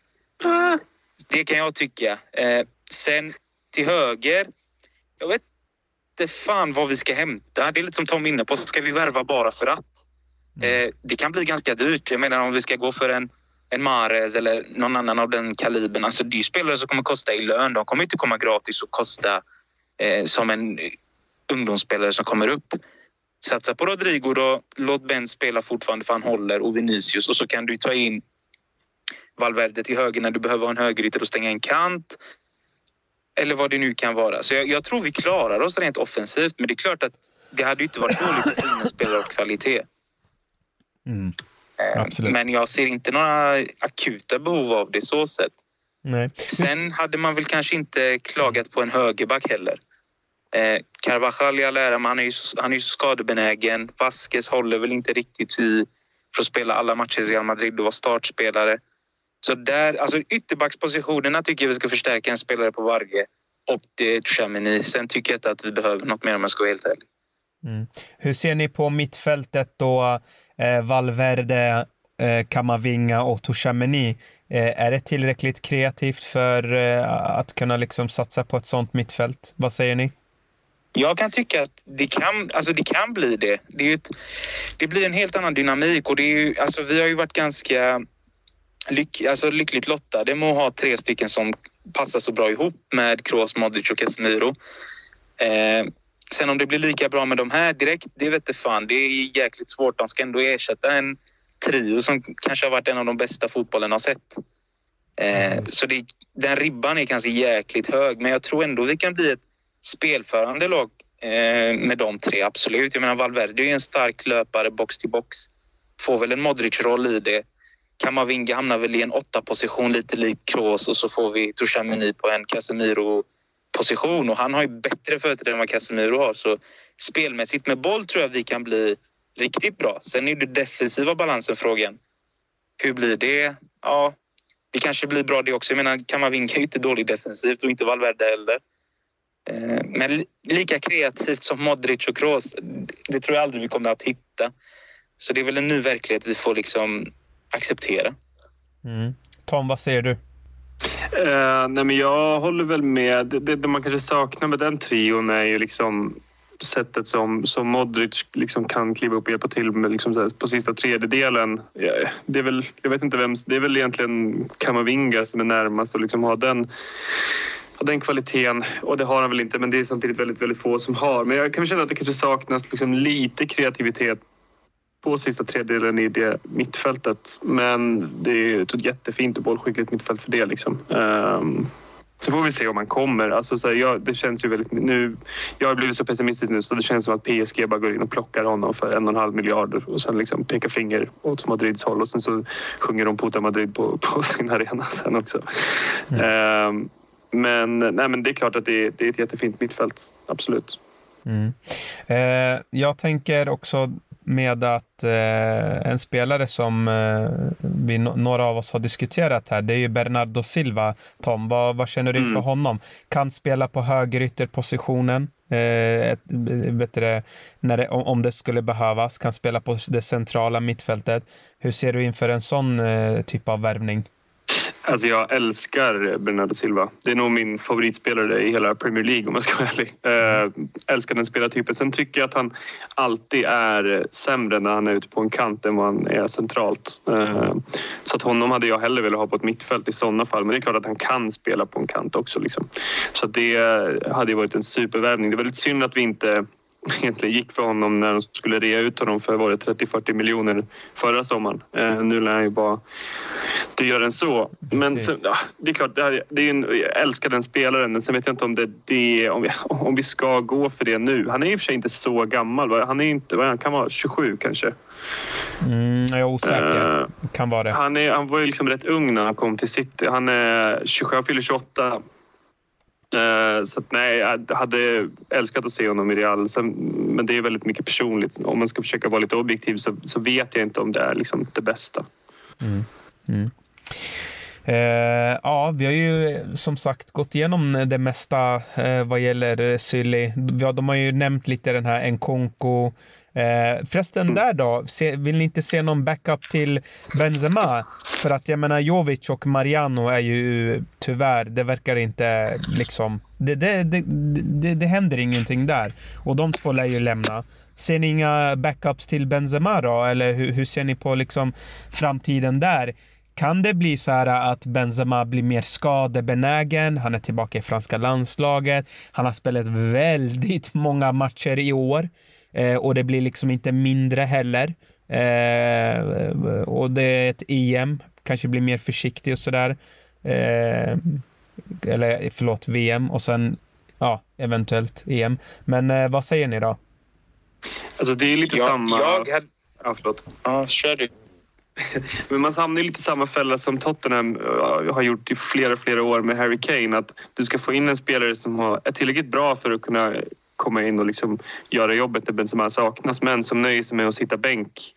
Det kan jag tycka. Eh, sen till höger. Jag vet inte fan vad vi ska hämta. Det är lite som Tom inne på. Ska vi värva bara för att? Mm. Eh, det kan bli ganska dyrt. Jag menar om vi ska gå för en, en Mares eller någon annan av den kalibern. Alltså det är spelare som kommer kosta i lön. De kommer inte komma gratis och kosta eh, som en ungdomsspelare som kommer upp. Satsa på Rodrigo då. Låt Ben spela fortfarande för han håller och Vinicius och så kan du ta in Valverde till höger när du behöver ha en högerytter och stänga en kant. Eller vad det nu kan vara. Så jag, jag, tror vi klarar oss rent offensivt. Men det är klart att det hade inte varit dåligt att in en spelare av kvalitet. Mm. Eh, men jag ser inte några akuta behov av det så sett. Nej. Sen hade man väl kanske inte klagat på en högerback heller. Eh, Carvajal i all ära, men han är ju han är ju skadebenägen. Vasquez håller väl inte riktigt i för att spela alla matcher i Real Madrid och vara startspelare. Så där, alltså ytterbackspositionerna tycker jag vi ska förstärka en spelare på varje och det är Tchouameni. Sen tycker jag inte att vi behöver något mer om jag ska vara helt ärlig. Mm. Hur ser ni på mittfältet då? Eh, Valverde, eh, Kamavinga och Tchouameni. Eh, är det tillräckligt kreativt för eh, att kunna liksom satsa på ett sånt mittfält? Vad säger ni? Jag kan tycka att det kan, alltså det kan bli det. Det, ett, det blir en helt annan dynamik och det är ju, alltså vi har ju varit ganska lyck, alltså lyckligt lottade med att ha tre stycken som passar så bra ihop med Kroos, Modric och Casemiro. Eh, Sen om det blir lika bra med de här direkt, det vet jag fan. Det är jäkligt svårt. De ska ändå ersätta en trio som kanske har varit en av de bästa fotbollen har sett. Eh. Så det, den ribban är kanske jäkligt hög, men jag tror ändå vi kan bli ett spelförande lag eh, med de tre, absolut. Jag menar Valverde är en stark löpare box till box. Får väl en Modric-roll i det. Kamavinga hamnar väl i en åtta position lite likt Kroos och så får vi Tchouameni på en Casemiro position och han har ju bättre fötter än vad Casemiro har. Så spelmässigt med boll tror jag vi kan bli riktigt bra. Sen är det defensiva balansen frågan. Hur blir det? Ja, det kanske blir bra det också. Jag menar, Kamavinga är ju inte dålig defensivt och inte Valverde heller. Eh, men lika kreativt som Modric och Kroos, det tror jag aldrig vi kommer att hitta. Så det är väl en ny verklighet vi får liksom acceptera. Mm. Tom, vad säger du? Uh, nej men jag håller väl med. Det, det, man kanske saknar med den trion är ju liksom sättet som, som Modric liksom kan kliva upp och hjälpa till med liksom på sista tredjedelen. Det är väl, jag vet inte vem, det är väl egentligen Kamavinga som är närmast att liksom ha den den kvaliteten och det har han väl inte men det är samtidigt väldigt, väldigt få som har. Men jag kan känna att det kanske saknas liksom lite kreativitet på sista tredjedelen i det mittfältet. Men det är ett jättefint och bollskickligt mittfält för det. Liksom. Um, så får vi se om han kommer. Alltså, så här, jag, det känns ju väldigt, nu, jag har blivit så pessimistisk nu så det känns som att PSG bara går in och plockar honom för en och en halv miljard och sen liksom pekar finger åt Madrids håll och sen så sjunger de Puta Madrid på, på [LAUGHS] sin arena sen också. Mm. Um, men, nej, men det är klart att det är, det är ett jättefint mittfält, absolut. Mm. Eh, jag tänker också med att eh, en spelare som eh, vi, några av oss har diskuterat här, det är ju Bernardo Silva. Tom, vad, vad känner du inför mm. honom? Kan spela på högerytterpositionen, eh, bättre, när det, om det skulle behövas. Kan spela på det centrala mittfältet. Hur ser du inför en sån eh, typ av värvning? Alltså jag älskar Bernardo Silva. Det är nog min favoritspelare i hela Premier League om jag ska vara ärlig. Äh, älskar den spelartypen. Sen tycker jag att han alltid är sämre när han är ute på en kant än vad han är centralt. Äh, så att honom hade jag hellre velat ha på ett mittfält i sådana fall. Men det är klart att han kan spela på en kant också. Liksom. Så det hade ju varit en supervärvning. Det är väldigt synd att vi inte [LAUGHS] egentligen gick för honom när de skulle rea ut honom för 30-40 miljoner förra sommaren. Eh, nu lär han ju bara dyrare än så. Men sen, ja, det är klart, det är, det är en, jag älskar den spelaren men sen vet jag inte om det, det om, vi, om vi ska gå för det nu. Han är i och för sig inte så gammal. Han är inte, han kan vara 27 kanske. Mm, jag är osäker. Uh, kan vara det. Han, är, han var ju liksom rätt ung när han kom till City. Han är 27, han fyller 28 Eh, Eh, så att, nej, jag hade älskat att se honom i Real. Men det är väldigt mycket personligt. Om man ska försöka vara lite objektiv så, så vet jag inte om det är liksom det bästa. Mm. Mm. Eh, ja, vi har ju som sagt gått igenom det mesta eh, vad gäller Syli. De har ju nämnt lite den här Nkonko Eh, förresten mm. där då, se, vill ni inte se någon backup till Benzema? För att jag menar Jovic och Mariano är ju tyvärr, det verkar inte liksom... Det, det, det, det, det händer ingenting där. Och de två lär ju lämna. Ser ni inga backups till Benzema då? Eller hur, hur ser ni på liksom framtiden där? Kan det bli så här att Benzema blir mer skadebenägen? Han är tillbaka i franska landslaget. Han har spelat väldigt många matcher i år. Eh, och det blir liksom inte mindre heller. Eh, och det är ett EM, kanske blir mer försiktig och sådär. Eh, eller förlåt, VM och sen ja, eventuellt EM. Men eh, vad säger ni då? Alltså det är lite jag, samma... Jag hade... Ja, förlåt. Ja, kör du. [LAUGHS] Men man hamnar i lite samma fälla som Tottenham eh, har gjort i flera, flera år med Harry Kane. Att du ska få in en spelare som är tillräckligt bra för att kunna komma in och liksom göra jobbet när Benzema saknas men som nöjer sig med att sitta bänk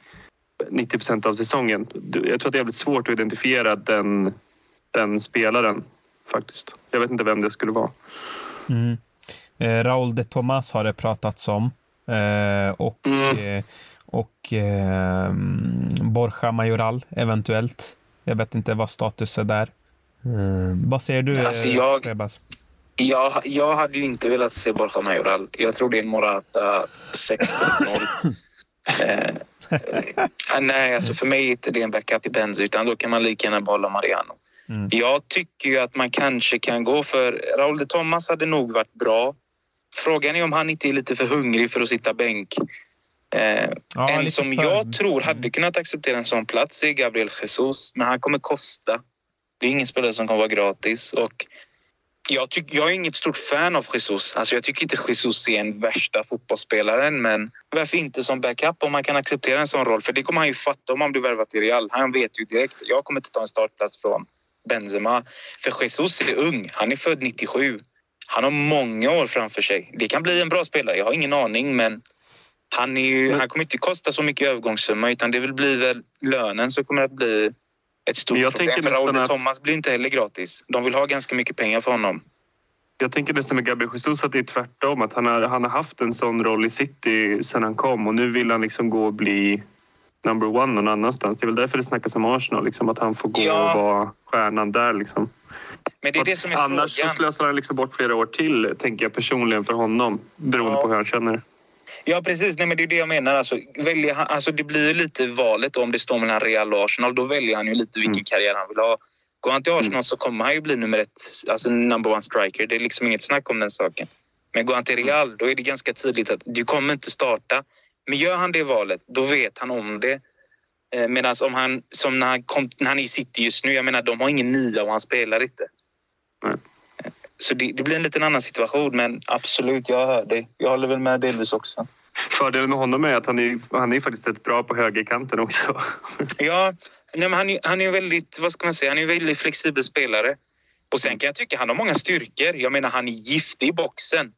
90 procent av säsongen. Jag tror att det är väldigt svårt att identifiera den, den spelaren faktiskt. Jag vet inte vem det skulle vara. Mm. Eh, Raúl de Tomas har det pratats om. Eh, och mm. eh, och eh, Borja Majoral eventuellt. Jag vet inte vad status är där. Eh, vad säger du, alltså jag, Rebas? Jag, jag hade ju inte velat se Borja Majoral. Jag tror det är Morata 6.0. [LAUGHS] eh, eh, nej, alltså för mig är inte det en backup i Benz utan då kan man lika gärna behålla Mariano. Mm. Jag tycker ju att man kanske kan gå för... Raul de Thomas hade nog varit bra. Frågan är om han inte är lite för hungrig för att sitta bänk. Eh, ja, en som för... jag tror hade mm. kunnat acceptera en sån plats är Gabriel Jesus, men han kommer kosta. Det är ingen spelare som kommer vara gratis och jag, tyck, jag är inget stort fan av Jesus. Alltså jag tycker inte Jesus är en värsta fotbollsspelaren men varför inte som backup om man kan acceptera en sån roll? För det kommer han ju fatta om han blir värvad till Real. Han vet ju direkt. Jag kommer inte ta en startplats från Benzema. För Jesus är ung. Han är född 97. Han har många år framför sig. Det kan bli en bra spelare. Jag har ingen aning men Han, är ju, han kommer inte kosta så mycket övergångssumma utan det vill bli väl lönen som kommer att bli ett stort jag problem. För Raúl att- Thomas blir inte heller gratis. De vill ha ganska mycket pengar för honom. Jag tänker nästan med Gabriel Jesus att det är tvärtom. Att han har, han har haft en sån roll i City sedan han kom och nu vill han liksom gå och bli number one någon annanstans. Det är väl därför det snackas om Arsenal, liksom, att han får gå Ja. och vara stjärnan där. Liksom. Men det är det som är Annars så frågan. slösar han liksom bort flera år till, tänker jag personligen för honom. Beroende Ja. på hur han känner. Ja, precis. Nej, men det är det jag menar. Alltså, väljer han, alltså, det blir lite valet om det står mellan Real och Arsenal. Då väljer han ju lite vilken Mm. karriär han vill ha. Går han till Arsenal så kommer han ju bli nummer ett, alltså number one striker. Det är liksom inget snack om den saken. Men går han till Real, då är det ganska tydligt att du kommer inte starta. Men gör han det valet, då vet han om det. Eh, Medan om han, som när han, kom, när han är i City just nu, jag menar de har ingen nia och han spelar inte. Nej. Eh, Så det, det blir en liten annan situation, men absolut, jag hör dig. Jag håller väl med delvis också. Fördelen med honom är att han är, han är faktiskt rätt bra på högerkanten också. [LAUGHS] Ja, nej, men han, är, han är väldigt, vad ska man säga, han är en väldigt flexibel spelare. Och sen kan jag tycka han har många styrkor. Jag menar, han är giftig i boxen.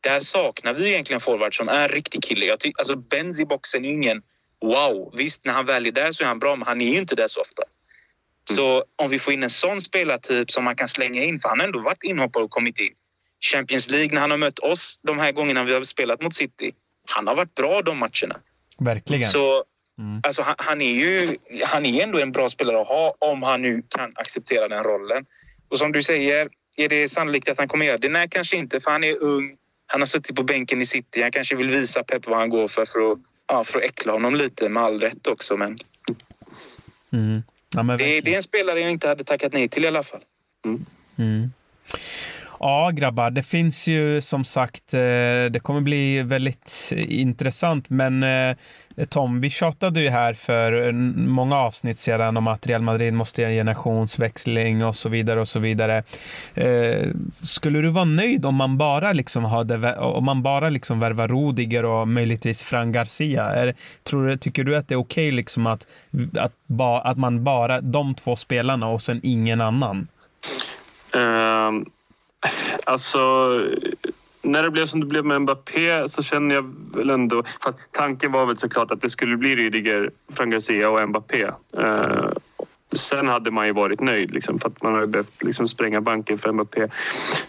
Där saknar vi egentligen forward som är riktig kille. Jag ty, alltså Benz i boxen är ingen wow. Visst, när han väl är där så är han bra, men han är ju inte där så ofta. Så om vi får in en sån spelartyp som man kan slänga in, för han har ändå varit inhoppare och kommit in. Champions League, när han har mött oss de här gångerna vi har spelat mot City. Han har varit bra de matcherna. Verkligen. Så Mm. Alltså, han, han är ju han är ändå en bra spelare att ha om han nu kan acceptera den rollen. Och som du säger, är det sannolikt att han kommer göra det? Nej, kanske inte, för han är ung. Han har suttit på bänken i City. Han kanske vill visa Pep vad han går för för att, ja, för att äckla honom lite, med all rätt också. Men Mm. Ja, men det, det är en spelare jag inte hade tackat nej till i alla fall. Mm. Ja, grabbar, det finns ju som sagt, eh, det kommer bli väldigt intressant, men eh, Tom, vi tjatade ju här för många avsnitt sedan om att Real Madrid måste göra en generationsväxling och så vidare och så vidare. Eh, skulle du vara nöjd om man bara liksom hade, om man bara liksom värvar Rudiger och möjligtvis Fran Garcia? Är, tror tycker du att det är okej liksom att, att, ba, att man bara, de två spelarna och sen ingen annan? Um alltså, när det blev som det blev med Mbappé så känner jag väl ändå... För tanken var väl såklart att det skulle bli Rydiger, Frank Garcia och Mbappé. Ehm, sen hade man ju varit nöjd liksom, för att man hade behövt liksom, spränga banken för Mbappé.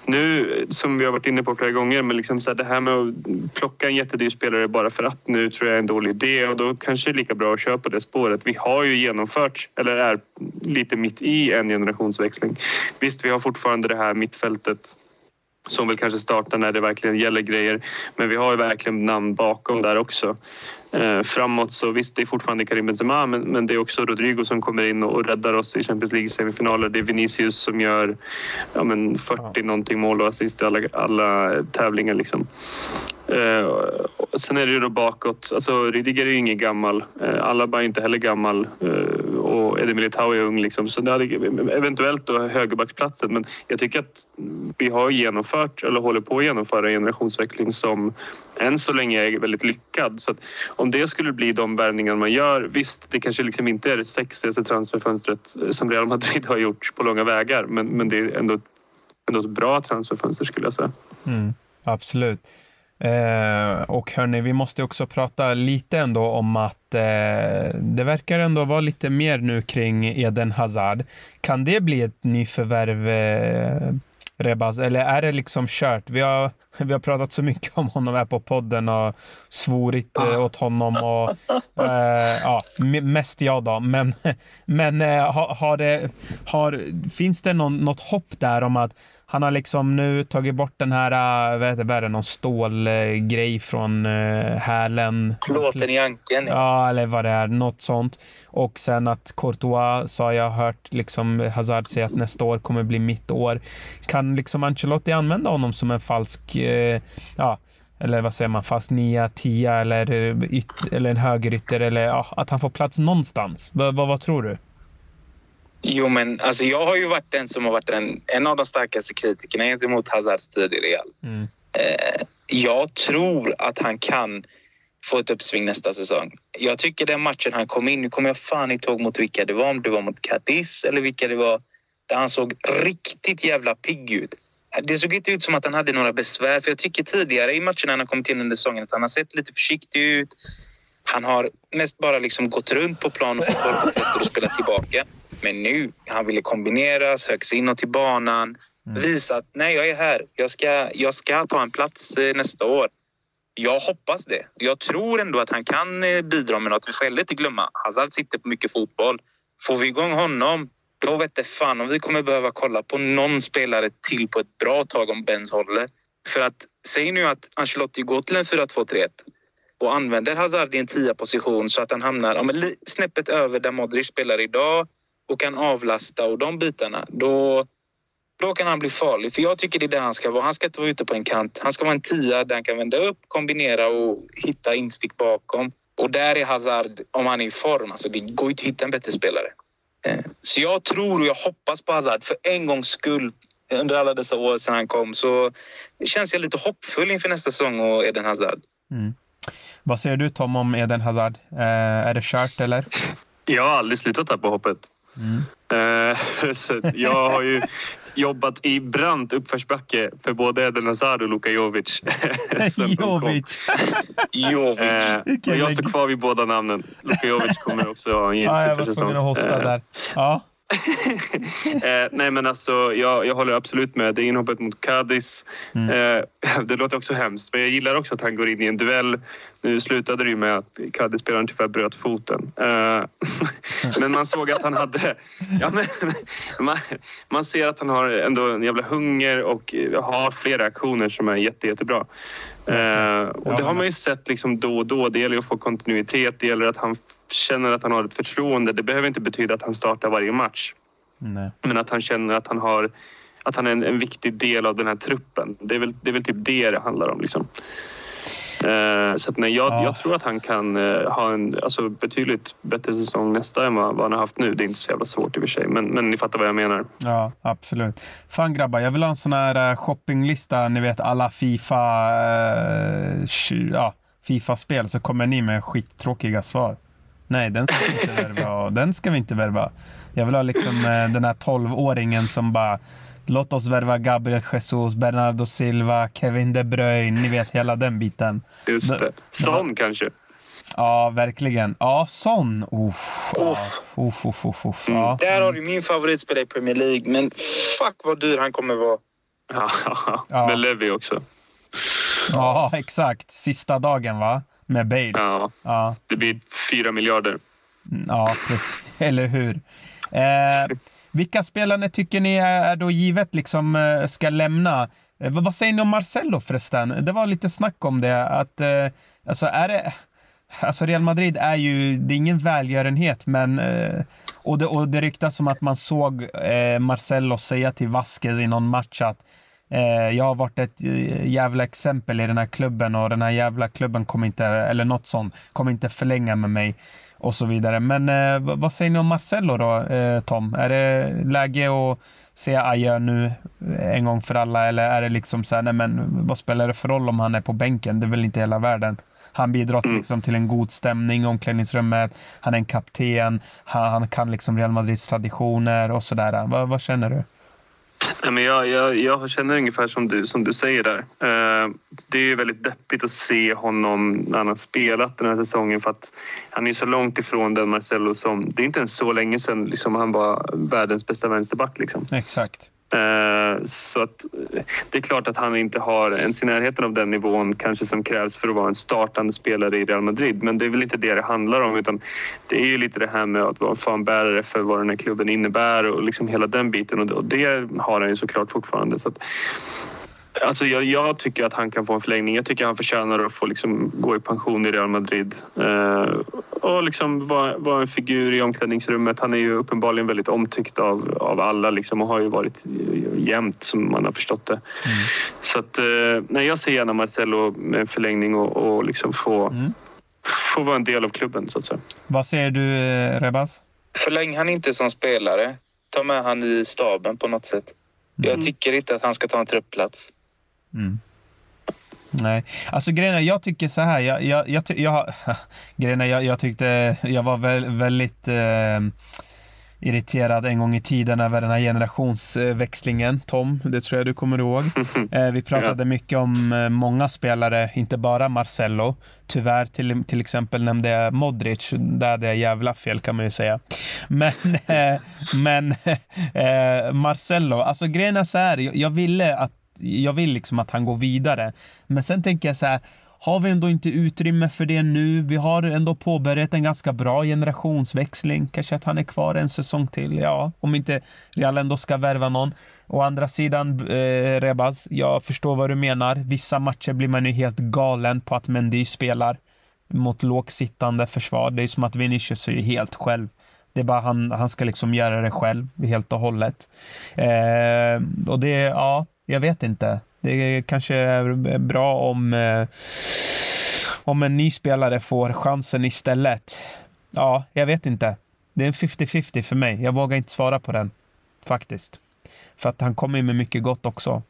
Nu, som vi har varit inne på flera gånger, men liksom så här, det här med att plocka en jättedyr spelare bara för att nu tror jag är en dålig idé och då kanske det är lika bra att köra på det spåret. Vi har ju genomfört, eller är lite mitt i en generationsväxling. Visst, vi har fortfarande det här mittfältet som väl kanske startar när det verkligen gäller grejer. Men vi har ju verkligen namn bakom där också. Eh, framåt så visst, det är fortfarande Karim Benzema men, men det är också Rodrigo som kommer in och, räddar oss i Champions League-semifinaler. Det är Vinicius som gör ja, men 40 någonting mål och assist i alla, alla tävlingar. Liksom. Eh, sen är det ju då bakåt. Alltså, Rydiger är ju ingen gammal. Eh, Alaba är inte heller gammal. Eh, och Edi Militao är ung. Liksom. Så det hade eventuellt då högerbacksplatsen. Men jag tycker att vi har genomfört, eller håller på att genomföra en generationsväxling som än så länge är väldigt lyckad. Så att om det skulle bli de värvningar man gör, visst, det kanske liksom inte är det sexigaste transferfönstret eh, som Real Madrid har gjort på långa vägar. Men, men det är ändå, ändå ett bra transferfönster skulle jag säga. Mm, absolut. Eh, och hörni, vi måste också prata lite ändå om att eh, det verkar ändå vara lite mer nu kring Eden Hazard. Kan det bli ett nyförvärv, eh, Rebaz, eller är det liksom kört? Vi har, [LAUGHS] vi har pratat så mycket om honom här på podden och svorit eh, åt honom och [LAUGHS] eh, ja, mest jag då. Men, [LAUGHS] men eh, har, har det, har, finns det någon, något hopp där om att han har liksom nu tagit bort den här, äh, vad heter vad är det, någon stålgrej från uh, hälen. Plåten i ankeln. Ja, eller vad det är, något sånt. Och sen att Courtois sa jag har hört liksom Hazard säga att nästa år kommer bli mitt år. Kan liksom Ancelotti använda honom som en falsk, eh, ja, eller vad säger man, fast nia, tia eller, yt, eller en högerytter eller ja, att han får plats någonstans. V vad, vad tror du? Jo, men alltså, jag har ju varit den som har varit en, en av de starkaste kritikerna gentemot Hazards tid i Real. Mm. Eh, jag tror att han kan få ett uppsving nästa säsong. Jag tycker den matchen han kom in, nu kommer jag fan inte ihåg mot vilka det var, om det var mot Cadiz eller vilka det var, där han såg riktigt jävla pigg ut. det såg inte ut som att han hade några besvär. För jag tycker tidigare i matcherna han har kommit in under säsongen att han har sett lite försiktig ut. Han har mest bara liksom gått runt på plan och fått boll på och spelat tillbaka. Men nu, han ville kombinera, söka sig inåt i banan. Mm. Visa att nej, jag är här. Jag ska, jag ska ta en plats eh, nästa år. Jag hoppas det. Jag tror ändå att han kan eh, bidra med något. Vi får heller inte glömma, Hazard sitter på mycket fotboll. Får vi igång honom, då vet det fan om vi kommer behöva kolla på någon spelare till på ett bra tag om Benz håller. För att säg nu att Ancelotti går till en 4-2-3-1 och använder Hazard i en tia position så att han hamnar ja, snäppet över där Modric spelar idag och kan avlasta och de bitarna. Då, då kan han bli farlig. För jag tycker det är där han ska vara. Han ska inte vara ute på en kant. Han ska vara en tia där han kan vända upp, kombinera och hitta instick bakom. Och där är Hazard, om han är i form, alltså det går inte att hitta en bättre spelare. Eh, så jag tror och jag hoppas på Hazard för en gångs skull under alla dessa år sedan han kom så känns jag lite hoppfull inför nästa säsong och Eden Hazard. Mm. Vad säger du Tom om Eden Hazard? Eh, är det kört eller? Jag har aldrig slutat tappa hoppet. Mm. Eh, [LAUGHS] jag har ju jobbat i brant uppförsbacke för både Eden Hazard och Luka Jovic. [LAUGHS] [LAUGHS] Jovic! Jovic. Eh, jag står kvar vid båda namnen. Luka Jovic kommer också ha en ja, Jag var tvungen att hosta där. Ja. [LAUGHS] eh, nej men alltså, jag, jag håller absolut med. Det är inhoppet mot Cadiz. Mm. Eh, det låter också hemskt, men jag gillar också att han går in i en duell. Nu slutade det ju med att Cadiz-spelaren tyvärr bröt foten. Eh, [LAUGHS] men man såg att han hade... Ja, men, man, man ser att han har ändå en jävla hunger och har flera aktioner som är jätte, jättebra. Eh, och det har man ju sett liksom då och då. Det gäller att få kontinuitet. Det gäller att han känner att han har ett förtroende. Det behöver inte betyda att han startar varje match. Nej. Men att han känner att han, har, att han är en, en, viktig del av den här truppen. Det är väl, det är väl typ det det handlar om. Liksom. Uh, så att, nej, jag, ja. jag, tror att han kan uh, ha en alltså, betydligt bättre säsong nästa än vad, vad han har haft nu. Det är inte så jävla svårt i och för sig, men, men ni fattar vad jag menar. Ja, absolut. Fan grabbar, jag vill ha en sån här uh, shoppinglista. Ni vet alla Fifa, ja, Fifa-spel så kommer ni med skittråkiga svar. Nej, den ska vi inte värva. den ska vi inte värva. Jag vill ha liksom eh, den här 12-åringen som bara Låt oss värva Gabriel Jesus, Bernardo Silva, Kevin De Bruyne. Ni vet hela den biten. Just det. Son kanske? Ja, verkligen. Ja, Son. Uff. Uff. Uff, uff, uff, uff. Mm. Ja. Där har du min favoritspelare i Premier League, men fuck vad dyr han kommer vara. Ja, med Levi också. Ja, exakt. Sista dagen, va? Med Bale. Ja. ja. Det blir fyra miljarder. Ja, precis. [LAUGHS] Eller hur? Eh, vilka spelare tycker ni är då givet liksom eh, ska lämna? Eh, vad säger ni om Marcelo förresten? Det var lite snack om det. Att, eh, alltså är det... Alltså Real Madrid är ju, det är ingen välgörenhet, men... Eh, och, det, och det ryktas som att man såg eh, Marcelo säga till Vasquez i någon match att jag har varit ett eh, jävla exempel i den här klubben och den här jävla klubben kommer inte, eller något sånt, kommer inte förlänga med mig och så vidare. Men eh, vad säger ni om Marcello då, Tom? Är det läge att säga adjö nu en gång för alla eller är det liksom så här, nej men vad spelar det för roll om han är på bänken? Det är väl inte hela världen. Han bidrar till, mm. liksom, till en god stämning i omklädningsrummet. Han är en kapten. Han, han kan liksom Real Madrids traditioner och sådär. Vad, vad känner du? Nej, men jag, jag, jag känner ungefär som du, som du säger där. Eh, det är väldigt deppigt att se honom när han har spelat den här säsongen för att han är så långt ifrån den Marcello som... Det är inte ens så länge sedan liksom, han var världens bästa vänsterback. Liksom. Exakt. Eh, så att eh, det är klart att han inte har ens i närheten av den nivån kanske som krävs för att vara en startande spelare i Real Madrid. Men det är väl inte det det handlar om utan det är ju lite det här med att vara fanbärare för vad den här klubben innebär och liksom hela den biten och det har han ju såklart fortfarande. Så att, Alltså jag, jag, tycker att han kan få en förlängning. Jag tycker han förtjänar att få liksom gå i pension i Real Madrid. Eh, och liksom vara, vara en figur i omklädningsrummet. Han är ju uppenbarligen väldigt omtyckt av, av alla liksom, och har ju varit jämt som man har förstått det. Mm. Så att, eh, nej, jag ser gärna Marcelo med en förlängning och, och liksom få, mm. få vara en del av klubben så att säga. Vad säger du eh, Rebas? Förläng han inte som spelare. Ta med han i staben på något sätt. Mm. Jag tycker inte att han ska ta en truppplats. Mm. Nej, alltså grejen jag tycker så här. Jag, jag, jag, jag, [LAUGHS] grejen jag, jag tyckte jag var väl, väldigt... Eh, irriterad en gång i tiden över den här generationsväxlingen. Tom, det tror jag du kommer ihåg. [LAUGHS] Eh, vi pratade mycket om eh, många spelare, inte bara Marcello. Tyvärr till, till exempel nämnde jag Modric. Där hade jag jävla fel kan man ju säga. Men, [LAUGHS] eh, men Marcello, alltså grejen är så här. Jag ville att jag vill liksom att han går vidare. Men sen tänker jag så här, har vi ändå inte utrymme för det nu? Vi har ändå påbörjat en ganska bra generationsväxling. Kanske att han är kvar en säsong till. Ja, om inte Real ändå ska värva någon. Å andra sidan, eh, Rebaz, jag förstår vad du menar. Vissa matcher blir man ju helt galen på att Mendy spelar mot lågsittande försvar. Det är som att Vinicius är helt själv. Det är bara han, han ska liksom göra det själv helt och hållet. Eh, och det, ja, jag vet inte. Det kanske är bra om, eh, om en ny spelare får chansen istället. Ja, jag vet inte. Det är en 50-50 för mig. Jag vågar inte svara på den, faktiskt. För att han kommer med mycket gott också.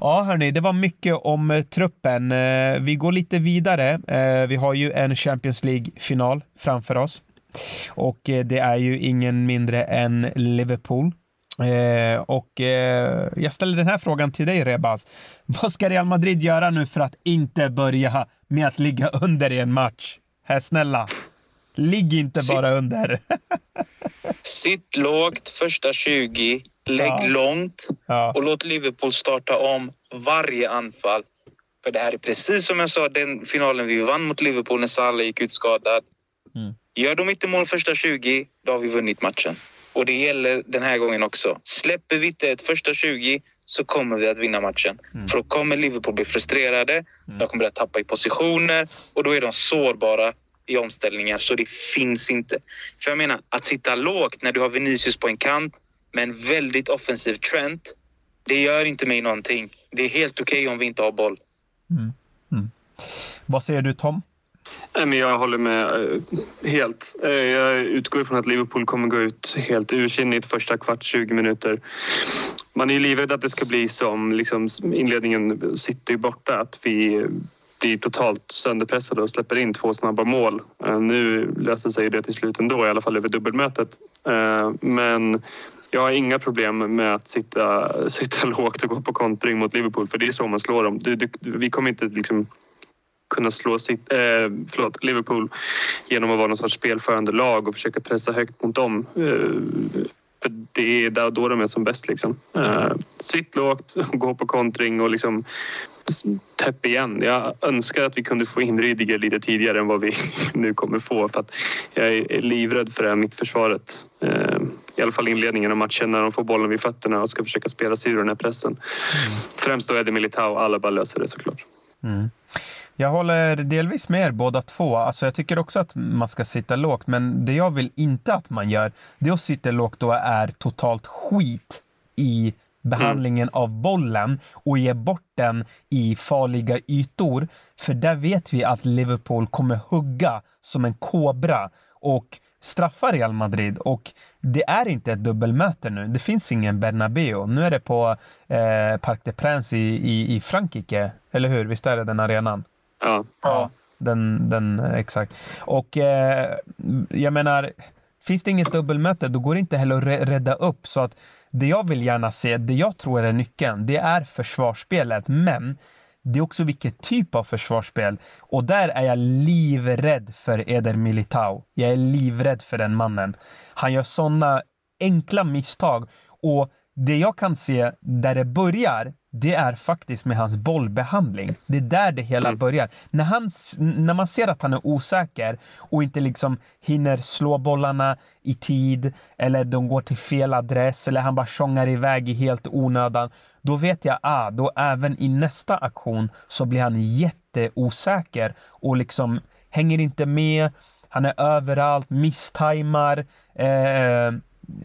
Ja, hörni, det var mycket om eh, truppen. Eh, vi går lite vidare. Eh, vi har ju en Champions League-final framför oss. Och det är ju ingen mindre än Liverpool Eh, och eh, jag ställer den här frågan till dig Rebas. [LAUGHS] Vad ska Real Madrid göra nu för att inte börja med att ligga under i en match? Här snälla, ligg inte Sitt. bara under. [LAUGHS] Sitt lågt första 20, lägg ja. långt ja. och låt Liverpool starta om varje anfall. För det här är precis som jag sa, den finalen vi vann mot Liverpool när Salah gick ut skadad. Mm. Gör de inte mål första 20, då har vi vunnit matchen. Och det gäller den här gången också. Släpper vi inte ett första 20 så kommer vi att vinna matchen. Mm. För då kommer Liverpool bli frustrerade, mm. de kommer att tappa i positioner och då är de sårbara i omställningar så det finns inte. För jag menar, att sitta lågt när du har Vinicius på en kant med en väldigt offensiv Trent, det gör inte mig någonting. Det är helt okej okay om vi inte har boll. Mm. mm. Vad säger du Tom? Jag håller med eh, helt. Eh, jag utgår ifrån att Liverpool kommer gå ut helt ursinnigt första kvart, 20 minuter. Man är ju livrädd att det ska bli som liksom, inledningen City borta, att vi blir totalt sönderpressade och släpper in två snabba mål. Eh, nu löser sig det till slut ändå, i alla fall över dubbelmötet. Men jag har inga problem med att sitta, [LAUGHS] sitta lågt och gå på kontring mot Liverpool, för det är så man slår dem. Du, du, vi kommer inte liksom kunna slå sitt, eh, förlåt, Liverpool genom att vara någon sorts spelförande lag och försöka pressa högt mot dem. Eh, för det är där då de är som bäst. Liksom. Eh, sitt lågt, gå på kontring och liksom täpp igen. Jag önskar att vi kunde få in Rydiger lite tidigare än vad vi [LAUGHS] nu kommer få. För att jag är livrädd för det här mittförsvaret. Eh, I alla fall inledningen av matchen när de får bollen vid fötterna och ska försöka spela sig ur den här pressen. Mm. Främst då det Militao. Alla bara löser det såklart. Mm. Jag håller delvis med er båda två. Alltså jag tycker också att man ska sitta lågt, men det jag vill inte att man gör, det är att sitta lågt och är totalt skit i behandlingen mm. av bollen och ge bort den i farliga ytor. För där vet vi att Liverpool kommer hugga som en kobra och straffa Real Madrid. Och det är inte ett dubbelmöte nu. Det finns ingen Bernabéu. Nu är det på eh, Parc des Princes i, i, i Frankrike, eller hur? Visst är det den arenan? Ja. ja den, den, exakt. Och eh, jag menar, finns det inget dubbelmöte, då går det inte heller att rädda upp. Så att det jag vill gärna se, det jag tror är nyckeln, det är försvarsspelet. Men det är också vilket typ av försvarsspel. Och där är jag livrädd för Eder Militao. Jag är livrädd för den mannen. Han gör sådana enkla misstag. Och det jag kan se där det börjar, det är faktiskt med hans bollbehandling. Det är där det hela mm. börjar. När, han, när man ser att han är osäker och inte liksom hinner slå bollarna i tid eller de går till fel adress eller han bara tjongar iväg i helt onödan. Då vet jag, ah, då även i nästa aktion så blir han jätteosäker och liksom hänger inte med. Han är överallt, misstajmar. Eh,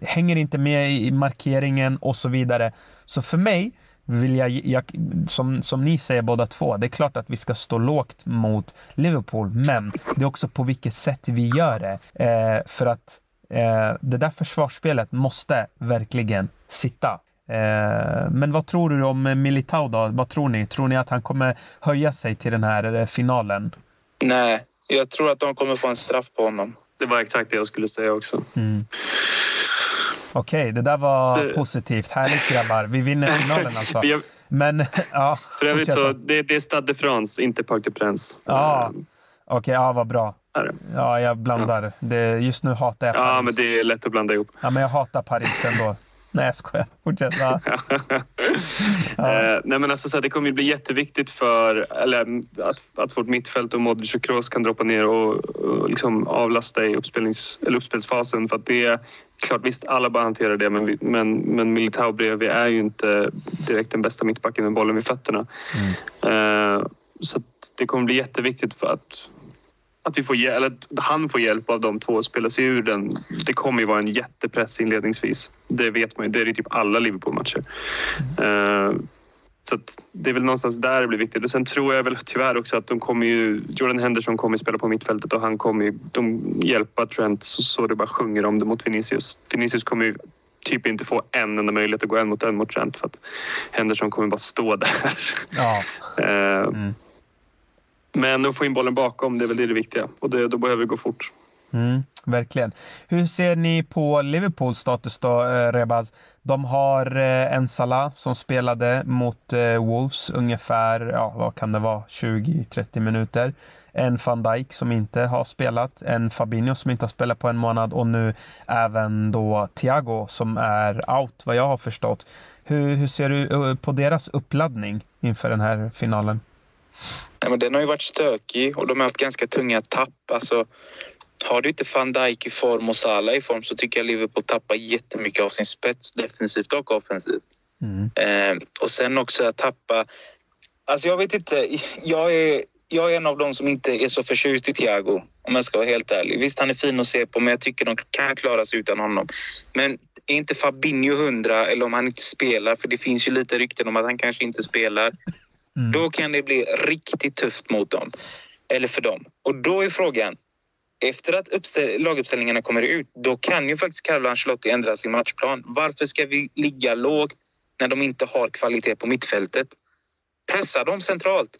hänger inte med i markeringen och så vidare. Så för mig vill jag, jag, som, som ni säger båda två, det är klart att vi ska stå lågt mot Liverpool, men det är också på vilket sätt vi gör det. Eh, för att eh, det där försvarsspelet måste verkligen sitta. Eh, men vad tror du om Militao då? Vad tror ni? Tror ni att han kommer höja sig till den här eh, finalen? Nej, jag tror att de kommer få en straff på honom. Det var exakt det jag skulle säga också. Mm. Okej, okay, det där var det... positivt. Härligt grabbar. Vi vinner finalen [LAUGHS] alltså. jag... Men, [LAUGHS] ja. För övrigt så, det, det är Stade de France, inte Parc des Princes. Ja, okej, okay, ja vad bra. Ja, jag blandar. Ja. Det, just nu hatar jag Paris. Ja, men det är lätt att blanda ihop. Ja, men jag hatar Paris ändå. [LAUGHS] Nej, jag skojar. Fortsätt. Ja. ja. Eh, nej, men alltså, så här, det kommer ju bli jätteviktigt för eller, att, att vårt mittfält och Modric och Kroos kan droppa ner och, och liksom avlasta i uppspelnings, eller uppspelsfasen. För att det klart, visst, alla bara hanterar det, men, men, men Militao bredvid är ju inte direkt den bästa mittbacken med bollen vid fötterna. Mm. Eh, så det kommer bli jätteviktigt för att att vi får, eller att han får hjälp av de två att spela sig ur den. Det kommer ju vara en jättepress inledningsvis. Det vet man ju. Det är i typ alla Liverpool-matcher. Uh, så det är väl någonstans där det blir viktigt. Och sen tror jag väl tyvärr också att de kommer ju... Jordan Henderson kommer spela på mittfältet och han kommer ju de hjälpa Trent så, så det bara sjunger om det mot Vinicius. Vinicius kommer ju typ inte få en enda möjlighet att gå en mot en mot Trent för att Henderson kommer bara stå där. Ja. uh, [LAUGHS] mm. Men att få in bollen bakom, det är väl det, det viktiga. Och det, då behöver det gå fort. Mm, verkligen. Hur ser ni på Liverpools status då, eh, Rebaz? De har eh, en Salah som spelade mot eh, Wolves ungefär, ja, vad kan det vara, 20-30 minuter. En van Dijk som inte har spelat, en Fabinho som inte har spelat på en månad och nu även då Thiago som är out, vad jag har förstått. Hur, hur ser du på deras uppladdning inför den här finalen? Nej, men den har ju varit stökig och de har haft ganska tunga tapp. Alltså, har du inte van Dijk i form och Salah i form så tycker jag Liverpool tappar jättemycket av sin spets defensivt och offensivt. Mm. Eh, och sen också att tappa... Alltså jag vet inte. Jag är, jag är en av dem som inte är så förtjust i Thiago om jag ska vara helt ärlig. Visst, han är fin att se på, men jag tycker de kan klara sig utan honom. Men är inte Fabinho hundra eller om han inte spelar, för det finns ju lite rykten om att han kanske inte spelar. Mm. Då kan det bli riktigt tufft mot dem. Eller för dem. Och då är frågan, efter att laguppställningarna kommer ut, då kan ju faktiskt Carlo Ancelotti ändra sin matchplan. Varför ska vi ligga lågt när de inte har kvalitet på mittfältet? Pressa dem centralt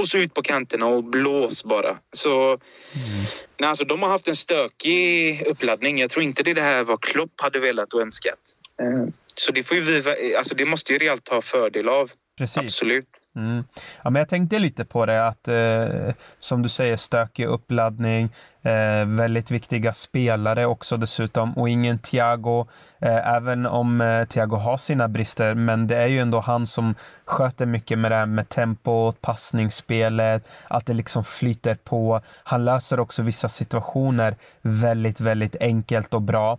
och så ut på kanterna och blås bara. Så mm. nej, alltså, de har haft en stökig uppladdning. Jag tror inte det, det här vad Klopp hade velat och önskat. Eh, så det, får ju vi, alltså, det måste ju Real ta fördel av. Precis. Absolut. Mm. Ja, men jag tänkte lite på det att eh, som du säger stökig uppladdning, eh, väldigt viktiga spelare också dessutom och ingen Thiago, eh, även om eh, Thiago har sina brister, men det är ju ändå han som sköter mycket med det här med tempot, passningsspelet, att det liksom flyter på. Han löser också vissa situationer väldigt, väldigt enkelt och bra.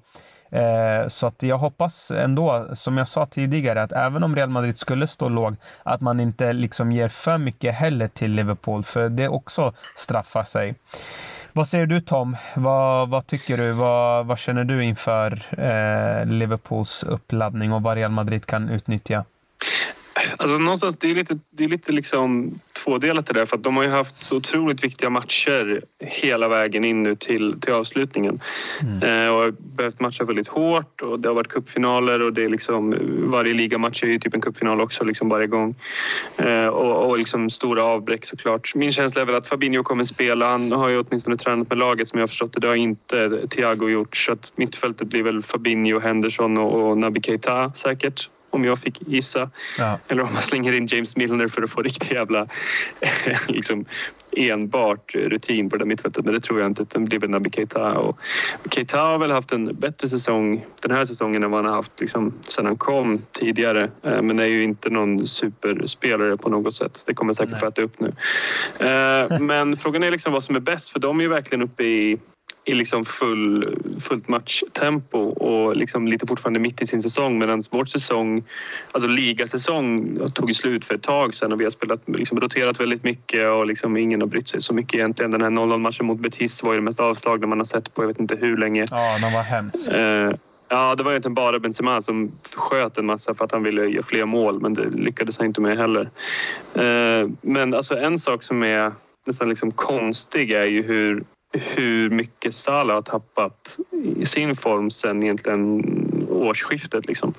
Eh, så att jag hoppas ändå, som jag sa tidigare, att även om Real Madrid skulle stå lågt, att man inte liksom ger för mycket heller till Liverpool, för det också straffar sig. Vad säger du Tom? Vad, vad tycker du? Vad, vad känner du inför eh, Liverpools uppladdning och vad Real Madrid kan utnyttja? Alltså någonstans, det är lite, det är lite liksom tvådelat det där för att de har ju haft så otroligt viktiga matcher hela vägen in nu till, till avslutningen. Mm. Eh, och behövt matcha väldigt hårt och det har varit cupfinaler och det är liksom varje ligamatch är ju typ en cupfinal också liksom varje gång. Eh, och, och liksom stora avbräck såklart. Min känsla är väl att Fabinho kommer spela. Han har ju åtminstone tränat med laget som jag har förstått det. Det har inte Thiago gjort så att mittfältet blir väl Fabinho, Henderson och, och Naby Keita säkert om jag fick gissa. Ja. Eller om man slänger in James Milner för att få riktigt jävla [LAUGHS] liksom, enbart rutin på det där mittfältet. Men det tror jag inte. Det blir väl Naby Keita. Och Keita har väl haft en bättre säsong den här säsongen än vad han har haft liksom, sedan han kom tidigare. Eh, men är ju inte någon superspelare på något sätt. Det kommer säkert få äta upp nu. Eh, men frågan är liksom vad som är bäst för de är ju verkligen uppe i i liksom full, fullt matchtempo och liksom lite fortfarande mitt i sin säsong medan vår säsong, alltså ligasäsong, tog slut för ett tag sedan och vi har spelat, liksom roterat väldigt mycket och liksom ingen har brytt sig så mycket egentligen. Den här 0-0 matchen mot Betis var ju det mest avslagna man har sett på jag vet inte hur länge. Ja, den var hemsk. Eh, ja, det var egentligen bara Benzema som sköt en massa för att han ville göra fler mål men det lyckades han inte med heller. Eh, men alltså en sak som är nästan liksom konstig är ju hur hur mycket Salah har tappat i sin form sen egentligen årsskiftet. Liksom.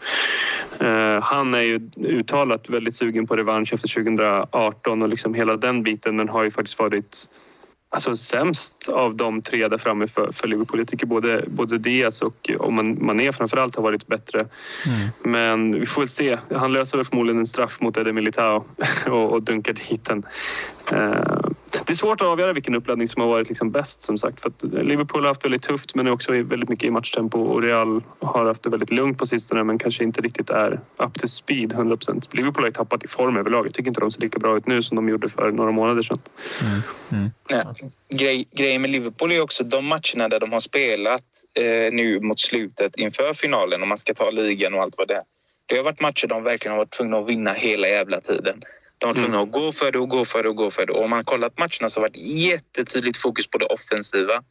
Uh, han är ju uttalat väldigt sugen på revansch efter 2018 och liksom hela den biten men har ju faktiskt varit alltså, sämst av de tre där framme för, för Liverpool. Jag tycker både, både Diaz och, och Mané framförallt har varit bättre. Mm. Men vi får väl se. Han löser väl förmodligen en straff mot Ede Militao [LAUGHS] och, och dunkar dit den. Uh, det är svårt att avgöra vilken uppladdning som har varit liksom bäst som sagt. För Liverpool har haft väldigt tufft men är också väldigt mycket i matchtempo och Real har haft det väldigt lugnt på sistone men kanske inte riktigt är up to speed 100% Liverpool har ju tappat i form överlag. Jag tycker inte de ser lika bra ut nu som de gjorde för några månader sedan. Mm. Mm. Ja. Grej, grejen med Liverpool är också de matcherna där de har spelat eh, nu mot slutet inför finalen om man ska ta ligan och allt vad det är. Det har varit matcher de verkligen har varit tvungna att vinna hela jävla tiden. De var tvungna mm. att gå för det och gå för det och gå för det. Och om man kollat matcherna så har det varit jättetydligt fokus på det offensiva.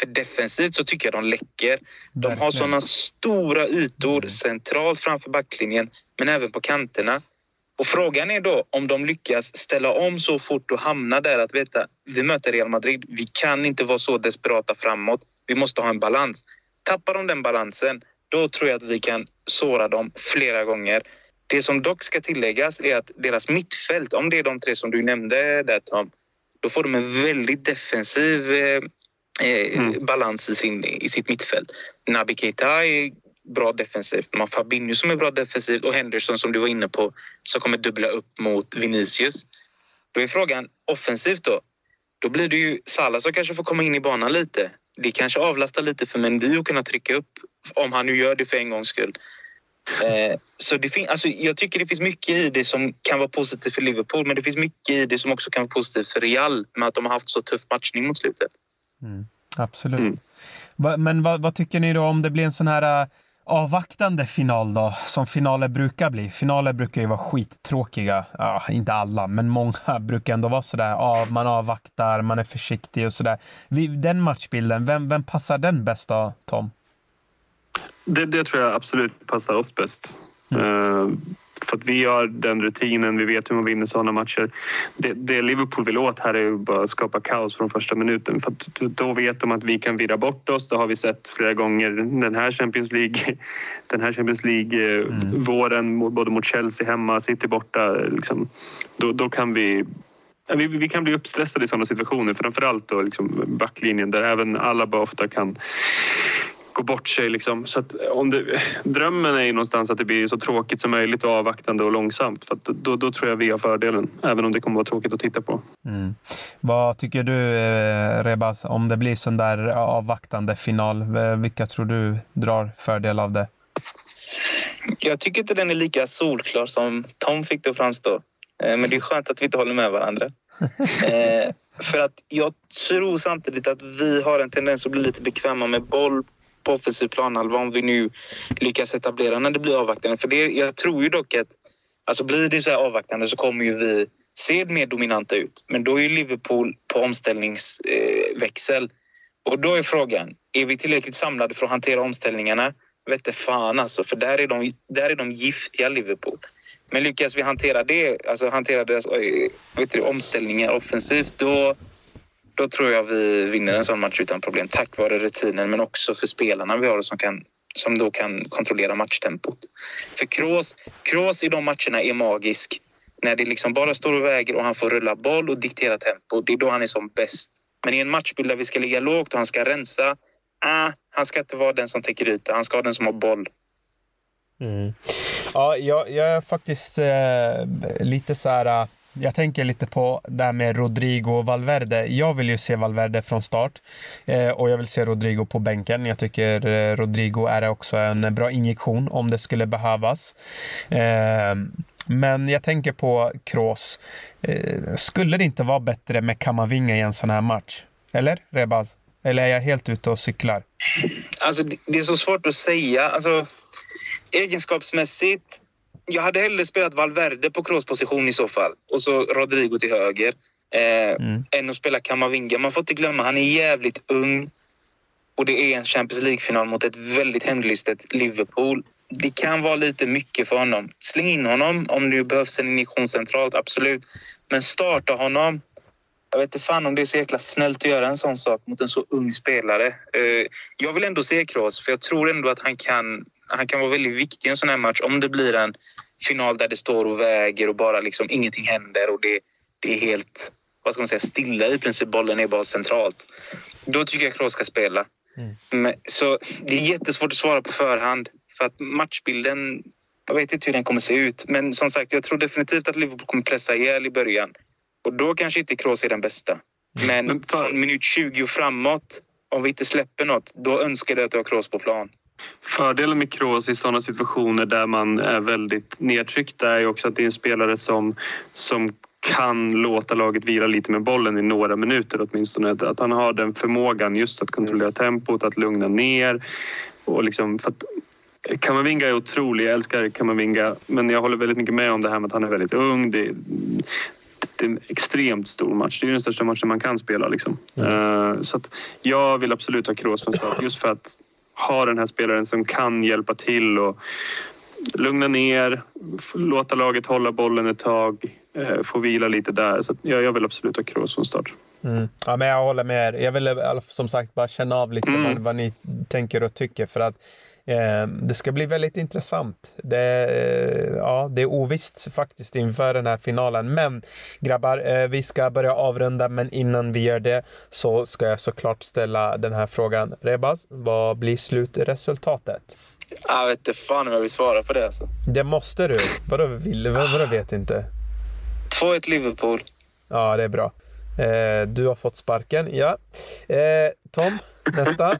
För defensivt så tycker jag de läcker. De har såna stora ytor mm. centralt framför backlinjen men även på kanterna. Och frågan är då om de lyckas ställa om så fort och hamna där att veta vi möter Real Madrid. Vi kan inte vara så desperata framåt. Vi måste ha en balans. Tappar de den balansen, då tror jag att vi kan såra dem flera gånger. Det som dock ska tilläggas är att deras mittfält, om det är de tre som du nämnde där Tom, då får de en väldigt defensiv eh, eh mm. balans i, sin, i sitt mittfält. Naby Keita är bra defensivt. De har Fabinho som är bra defensivt och Henderson som du var inne på som kommer dubbla upp mot Vinicius. Då är frågan offensivt då. Då blir det ju Salah som kanske får komma in i banan lite. Det kanske avlastar lite för Mendy att kunna trycka upp om han nu gör det för en gångs skull. Eh, så det fin- alltså, jag tycker det finns mycket i det som kan vara positivt för Liverpool men det finns mycket i det som också kan vara positivt för Real med att de har haft så tuff matchning mot slutet. Mm, absolut. Mm. Men vad, vad, tycker ni då om det blir en sån här uh, avvaktande final då, som finaler brukar bli? Finaler brukar ju vara skittråkiga. Ja, inte alla, men många [LAUGHS] brukar ändå vara sådär. Ja, man avvaktar, man är försiktig och sådär. Den matchbilden, vem, vem passar den bäst då, Tom? Det, det tror jag absolut passar oss bäst. Mm. Uh, för att vi har den rutinen, vi vet hur man vinner sådana matcher. Det, det Liverpool vill åt här är bara att skapa kaos från första minuten. För då vet de att vi kan virra bort oss. Det har vi sett flera gånger den här Champions League, [LAUGHS] den här Champions League eh, mm. våren, både mot Chelsea hemma, City borta. Liksom. Då, då kan vi vi, vi kan bli uppstressade i sådana situationer, framförallt då liksom backlinjen där även Alaba ofta kan gå bort sig. Liksom. Så att om det, drömmen är ju någonstans att det blir så tråkigt som möjligt och avvaktande och långsamt. För då, då tror jag vi har fördelen, även om det kommer vara tråkigt att titta på. Mm. Vad tycker du, eh, Rebas, om det blir sån där avvaktande final? Vilka tror du drar fördel av det? Jag tycker inte den är lika solklar som Tom fick det att framstå. Eh, men det är skönt att vi inte håller med varandra. [LAUGHS] Eh, för att jag tror samtidigt att vi har en tendens att bli lite bekväma med boll på offensiv planhalva om vi nu lyckas etablera när det blir avvaktande. För det, jag tror ju dock att alltså blir det så här avvaktande så kommer ju vi se mer dominanta ut. Men då är ju Liverpool på omställningsväxel. Och då är frågan, är vi tillräckligt samlade för att hantera omställningarna? Vette fan alltså, för där är de, där är de giftiga Liverpool. Men lyckas vi hantera det, alltså hantera deras eh, vet du, omställningar offensivt, då, då tror jag vi vinner en sån match utan problem tack vare rutinen men också för spelarna vi har som, kan, som då kan kontrollera matchtempot. För Kroos, Kroos i de matcherna är magisk. När det liksom bara står och väger och han får rulla boll och diktera tempo. Det är då han är som bäst. Men i en matchbild där vi ska ligga lågt och han ska rensa. Äh, han ska inte vara den som täcker yta. Han ska vara den som har boll. Mm. Ja, jag, jag är faktiskt eh, lite så här jag tänker lite på det här med Rodrigo och Valverde. Jag vill ju se Valverde från start eh, och jag vill se Rodrigo på bänken. Jag tycker eh, Rodrigo är också en bra injektion om det skulle behövas. Eh, men jag tänker på Kroos. Eh, skulle det inte vara bättre med Kamavinga i en sån här match? Eller Rebaz? Eller är jag helt ute och cyklar? Alltså, det är så svårt att säga. Alltså, egenskapsmässigt jag hade hellre spelat Valverde på crossposition i så fall och så Rodrigo till höger eh, mm. än att spela Kamavinga. Man får inte glömma, han är jävligt ung och det är en Champions League-final mot ett väldigt hämndlystet Liverpool. Det kan vara lite mycket för honom. Släng in honom om det behövs en injektion centralt, absolut. Men starta honom. Jag vet inte fan om det är så jäkla snällt att göra en sån sak mot en så ung spelare. Eh, jag vill ändå se Kroos, för jag tror ändå att han kan han kan vara väldigt viktig i en sån här match. Om det blir en final där det står och väger och bara liksom ingenting händer och det, det är helt vad ska man säga, stilla i princip. Bollen är bara centralt. Då tycker jag Kroos ska spela. Mm. Men, så det är jättesvårt att svara på förhand. För att matchbilden, jag vet inte hur den kommer se ut. Men som sagt, jag tror definitivt att Liverpool kommer pressa ihjäl i början. Och då kanske inte Kroos är den bästa. Men, Men för- från minut 20 och framåt, om vi inte släpper något, då önskar jag att du har Kroos på plan. Fördelen med Kroos i sådana situationer där man är väldigt nedtryckt är ju också att det är en spelare som, som kan låta laget vila lite med bollen i några minuter åtminstone. Att- han har den förmågan just att kontrollera Yes. tempot, att lugna ner. Och liksom, för att Kamavinga är otrolig, jag älskar Kamavinga men jag håller väldigt mycket med om det här med att han är väldigt ung. Det, det är en extremt stor match. Det är den största matchen man kan spela. Liksom. Eh, så att jag vill absolut ha Kroos från start just för att ha den här spelaren som kan hjälpa till och lugna ner, låta laget hålla bollen ett tag, eh, få vila lite där. Så jag, jag vill absolut ha Kroos från start. Mm. Ja, men jag håller med er. Jag vill eh, som sagt bara känna av lite Mm. vad, vad ni tänker och tycker. För att det ska bli väldigt intressant. Det, eh, ja, det är ovisst faktiskt inför den här finalen. Men grabbar, eh, vi ska börja avrunda. Men innan vi gör det så ska jag såklart ställa den här frågan. Rebas, vad blir slutresultatet? Jag vet inte fan om jag vill svara på det. Alltså. Det måste du. Vadå vill? Vad, vadå vet inte? 2-1 Liverpool. Ja, det är bra. Eh, du har fått sparken, ja. Eh, Tom, nästa. [LAUGHS]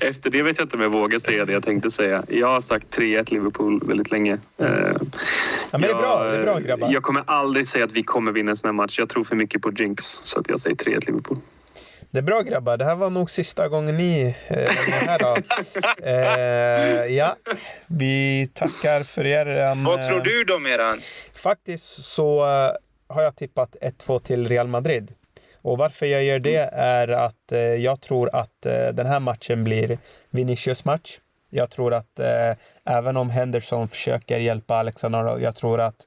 Efter det vet jag inte om jag vågar säga det jag tänkte säga. Jag har sagt 3-1 Liverpool väldigt länge. Eh, Ja, men det är bra, det är bra grabbar. Jag kommer aldrig säga att vi kommer vinna en sån här match. Jag tror för mycket på Jinx, så att jag säger 3-1 Liverpool. Det är bra grabbar. Det här var nog sista gången ni eh, är här då. Eh, ja, vi tackar för er. Vad tror eh, du då Meran? Faktiskt så eh, har jag tippat 1-2 till Real Madrid. Och varför jag gör det är att eh, jag tror att eh, den här matchen blir Vinicius match. Jag tror att eh, även om Henderson försöker hjälpa Alexander, jag tror att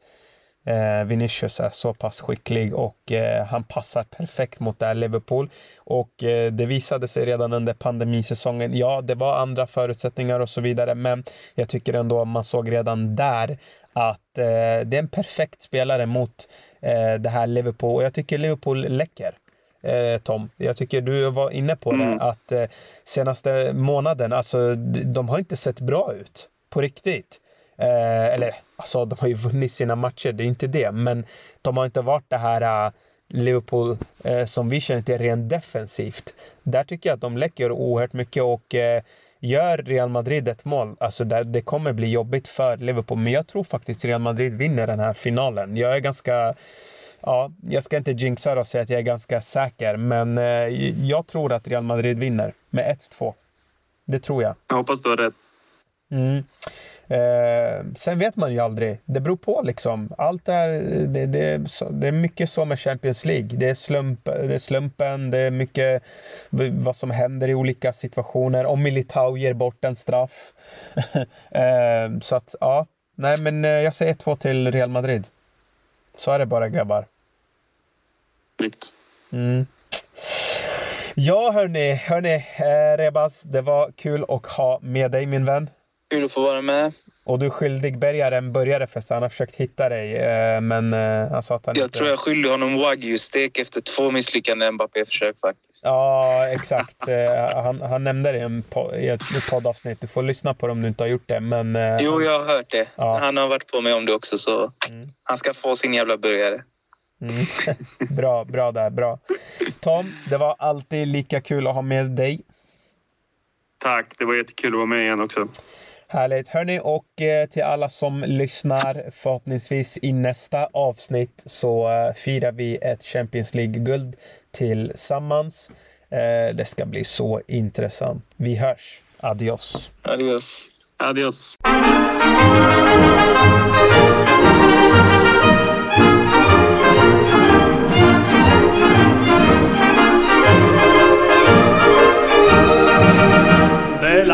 eh, Vinicius är så pass skicklig och eh, han passar perfekt mot det här Liverpool. Och eh, det visade sig redan under pandemisäsongen. Ja, det var andra förutsättningar och så vidare, men jag tycker ändå man såg redan där att eh, det är en perfekt spelare mot eh, det här Liverpool. Och jag tycker Liverpool läcker. Eh, Tom, jag tycker du var inne på Mm. det att eh, senaste månaden, alltså de har inte sett bra ut på riktigt. Eh, eller alltså, de har ju vunnit sina matcher, det är inte det, men de har inte varit det här eh, Liverpool eh, som vi känner till rent defensivt. Där tycker jag att de läcker oerhört mycket och eh, gör Real Madrid ett mål, alltså där, det kommer bli jobbigt för Liverpool. Men jag tror faktiskt Real Madrid vinner den här finalen. Jag är ganska Ja, jag ska inte jinxa det och säga att jag är ganska säker, men eh, jag tror att Real Madrid vinner med 1-2. Det tror jag. Jag hoppas du har rätt. Mm. Eh, sen vet man ju aldrig. Det beror på liksom. Allt är, det, det, det är mycket så med Champions League. Det är, slump, det är slumpen, det är mycket vad som händer i olika situationer. Om Militao ger bort en straff. [LAUGHS] eh, så att, ja. Nej, men eh, jag säger 2 till Real Madrid. Så är det bara grabbar. Snyggt. Mm. Ja, hörni, hörni eh, Rebas, det var kul att ha med dig min vän. Kul att få vara med. Och du är skyldig Bergar en burgare förresten. Han har försökt hitta dig, eh, men eh, han sa att han Jag inte... tror jag skyller honom wagyu-stek efter två misslyckade Mbappé-försök faktiskt. Ja, exakt. Eh, han, han nämnde det i, en po- i ett poddavsnitt. Du får lyssna på det om du inte har gjort det. Men, Jo, jag har hört det. Ja. Han har varit på mig om det också, så Mm. han ska få sin jävla burgare. Mm. [LAUGHS] bra, bra där. Bra. Tom, det var alltid lika kul att ha med dig. Tack, det var jättekul att vara med igen också. Härligt. Hörni, och eh, till alla som lyssnar, förhoppningsvis i nästa avsnitt så eh, firar vi ett Champions League-guld tillsammans. Eh, det ska bli så intressant. Vi hörs. Adios. Adios. Adios. de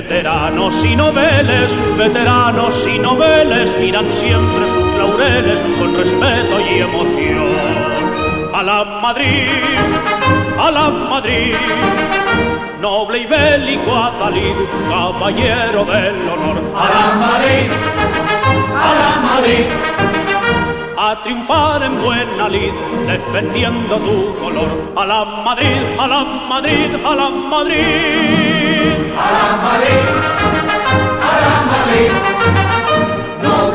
Veteranos y noveles, veteranos y noveles miran siempre sus laureles con respeto y emoción. A la Madrid, a la Madrid, noble y bélico Atalid, caballero del honor. A la Madrid, a la Madrid, a triunfar en buena lid, defendiendo tu color. A la Madrid, a la Madrid, a la Madrid. A la Madrid, a la Madrid,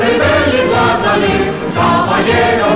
y bélico Atalid, caballero